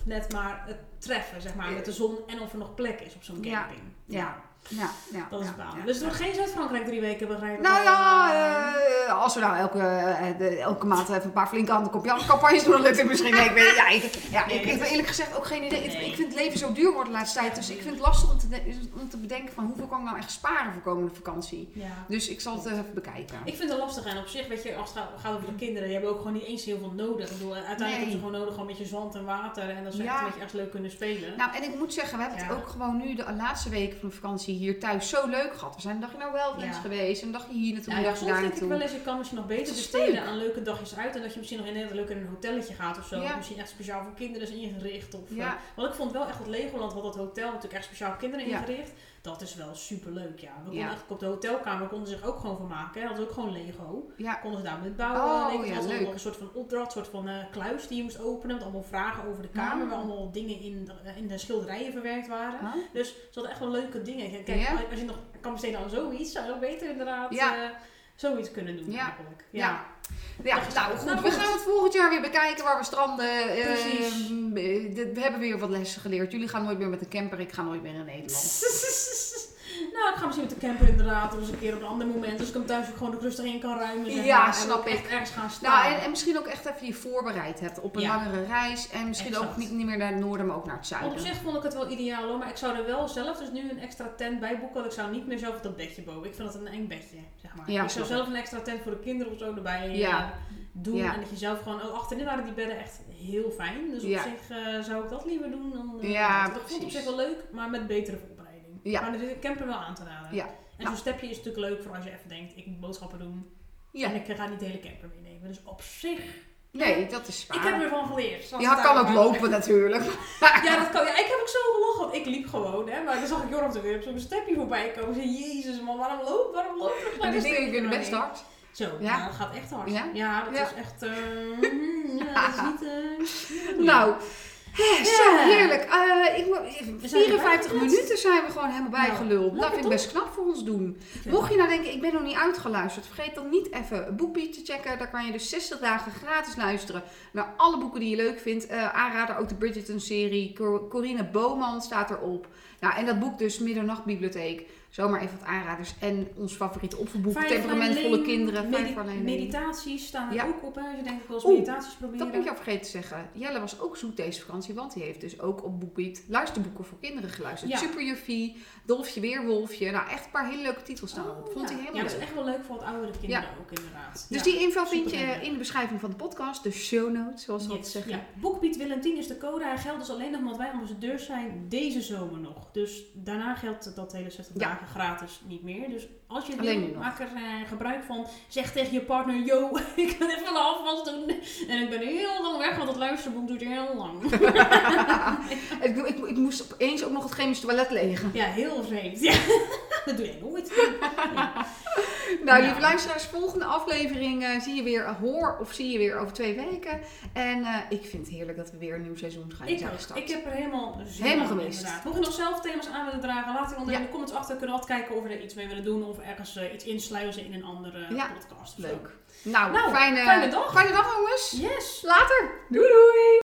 net maar het treffen, zeg maar, met de zon en of er nog plek is op zo'n camping. Ja. Ja, ja, Dat is ja, ja. Dus het wordt geen Zuid-Frankrijk drie weken begrijpen. Nou ja, eh, als we nou elke, eh, elke maand even een paar flinke andere campa- campagnes doen, dan lukt het misschien. Nee, ik weet ja, ik, ja, Nee, ik, ik heb eerlijk gezegd ook geen idee. Het- Nee. Ik vind het leven zo duur worden de laatste tijd. Dus ik vind het lastig om te, om te bedenken van hoeveel kan ik nou echt sparen voor komende vakantie. ja. Dus ik zal het even bekijken. Ik vind het lastig en op zich, weet je, als het gaat- over de kinderen, die hebben ook gewoon niet eens heel veel nodig. Ik bedoel, uiteindelijk Nee. hebben ze gewoon nodig gewoon een beetje zand en water en dat ze echt een beetje echt leuk kunnen spelen. Nou, en ik moet zeggen, we hebben het ook gewoon nu de laatste weken van de vakantie hier thuis zo leuk gehad. We zijn een dagje nou wel eens Ja. geweest, een dagje hier naartoe, Ja, een dagje daar ik wel eens, je kan misschien nog beter besteden aan leuke dagjes uit. En dat je misschien nog inderdaad leuk in een hotelletje gaat of zo. Ja. Of misschien echt speciaal voor kinderen is ingericht. Of, Ja. eh, want ik vond wel echt dat Legoland, wat dat hotel natuurlijk echt speciaal voor kinderen ingericht. Dat is wel super leuk, ja. We konden Ja. echt op de hotelkamer konden zich ook gewoon vermaken. Hè. Hadden ook gewoon Lego. Ja, Konden ze daar met bouwen. Oh, Lego. ja, Hadden ze leuk. nog een soort van opdracht, een soort van eh, kluis die je moest openen. Met allemaal vragen over de kamer. Ah. Waar allemaal dingen in de, in de schilderijen verwerkt waren. Huh? Dus ze hadden echt wel leuke dingen. Kijk, als je nog kan besteden aan zoiets, zou ook beter inderdaad Ja. eh, zoiets kunnen doen Ja. eigenlijk. Ja. Ja. Ja, nou goed. Nou, we gaan het volgend jaar weer bekijken waar we stranden. Eh, Precies. eh, we hebben weer wat lessen geleerd. Jullie gaan nooit meer met een camper, ik ga nooit meer in Nederland. nou, ik ga misschien met de camper inderdaad, of eens een keer op een ander moment. Dus ik hem thuis ook gewoon rustig in kan ruimen. zeg Ja, maar, snap ik. echt ergens gaan staan. Nou, en, en misschien ook echt even je voorbereid hebt op een Ja. langere reis. En misschien ook niet, niet meer naar het noorden, maar ook naar het zuiden. op zich vond ik het wel ideaal hoor, maar ik zou er wel zelf dus nu een extra tent bij boeken. Want ik zou niet meer zelf dat bedje boven. Ik vind dat een eng bedje, zeg maar. Ja, ik zou zelf een extra tent voor de kinderen of zo erbij eh, Ja. doen. Ja. En dat je zelf gewoon, oh, achterin waren die bedden echt heel fijn. Dus op zich eh, zou ik dat liever doen dan... eh, Ja, dat. Vond op zich wel leuk, maar met betere voorbereiding. Ja. Maar de camper wel aan te raden. Ja. En Nou. zo'n stepje is natuurlijk leuk voor als je even denkt, ik moet boodschappen doen. Ja. En ik ga niet de hele camper meenemen. Dus op zich Nee, dat is Ik heb ervan geleerd. zoals Ja, kan ook lopen natuurlijk. Ja, dat kan. Ja, ik heb ook zo gelachen, want ik liep gewoon, hè. Maar dan zag ik toch weer op zo'n stepje voorbij komen. Ik zei, jezus man, waarom loop, waarom loop je En die dingen kunnen best hard. Zo, Ja? ja. dat gaat echt hard. Ja? dat Ja. is echt, eh, mm, ja, dat is niet, eh, Nou, zo heerlijk. Eh, ik, mo- We zijn 54 erbij minuten zijn we gewoon helemaal Nou, bijgeluld. dat vind ik best knap voor ons doen. Mocht je nou denken, ik ben nog niet uitgeluisterd, vergeet dan niet even BookBeat te checken. Daar kan je dus 60 dagen gratis luisteren naar alle boeken die je leuk vindt. Eh, aanrader ook de Bridgerton-serie. Cor- Corine Boman staat erop. Nou, en dat boek dus Middernachtbibliotheek. Zomaar even wat aanraders. En ons favoriete opvoedboek, Temperamentvolle Kinderen. Lane. meditaties staan er Ja. ook op. Hè. Als je denkt, ik wil eens Oeh, meditaties proberen. Dat ben ik jou vergeten te zeggen. Jelle was ook zoet deze vakantie, want die heeft dus ook op BookBeat luisterboeken voor kinderen geluisterd. Ja. Superjuffie, Dolfje Weerwolfje. Nou, echt een paar hele leuke titels. Oh, Vond ja. hij helemaal Ja, dat is leuk. echt wel leuk voor wat oudere kinderen ook inderdaad. Dus Ja. die info vind je in de beschrijving van de podcast, de show notes, zoals we Yes, altijd zeggen. Ja. Boekbied Willem 10 is de code. Hij geldt dus alleen nog omdat wij ambassadeurs zijn deze zomer nog. Dus daarna geldt dat hele 60 Ja. dagen gratis niet meer. Dus als je nog. maak er eh, gebruik van. Zeg tegen je partner, yo, ik ga even de afwas doen. En ik ben heel lang weg, want het luisterboek duurt heel lang. ik, ik, ik moest opeens ook nog het chemisch toilet legen. ja, heel vreemd. Ja. dat doe jij nooit. Ja. Nou, Ja. lieve luisteraars, volgende aflevering eh, zie je weer, hoor of zie je weer over twee weken. En eh, ik vind het heerlijk dat we weer een nieuw seizoen gaan Ik, gestart. ik heb er helemaal zin Helemaal in, gemist. Mocht je nog zelf thema's aan willen dragen, laat het onder in de comments achter. Kunnen we altijd kijken of we er iets mee willen doen. Of ergens eh, iets insluizen in een andere Ja. podcast. Leuk. Nou, Nou, fijne, fijne dag. Fijne dag jongens. Yes! Later. Doei doei.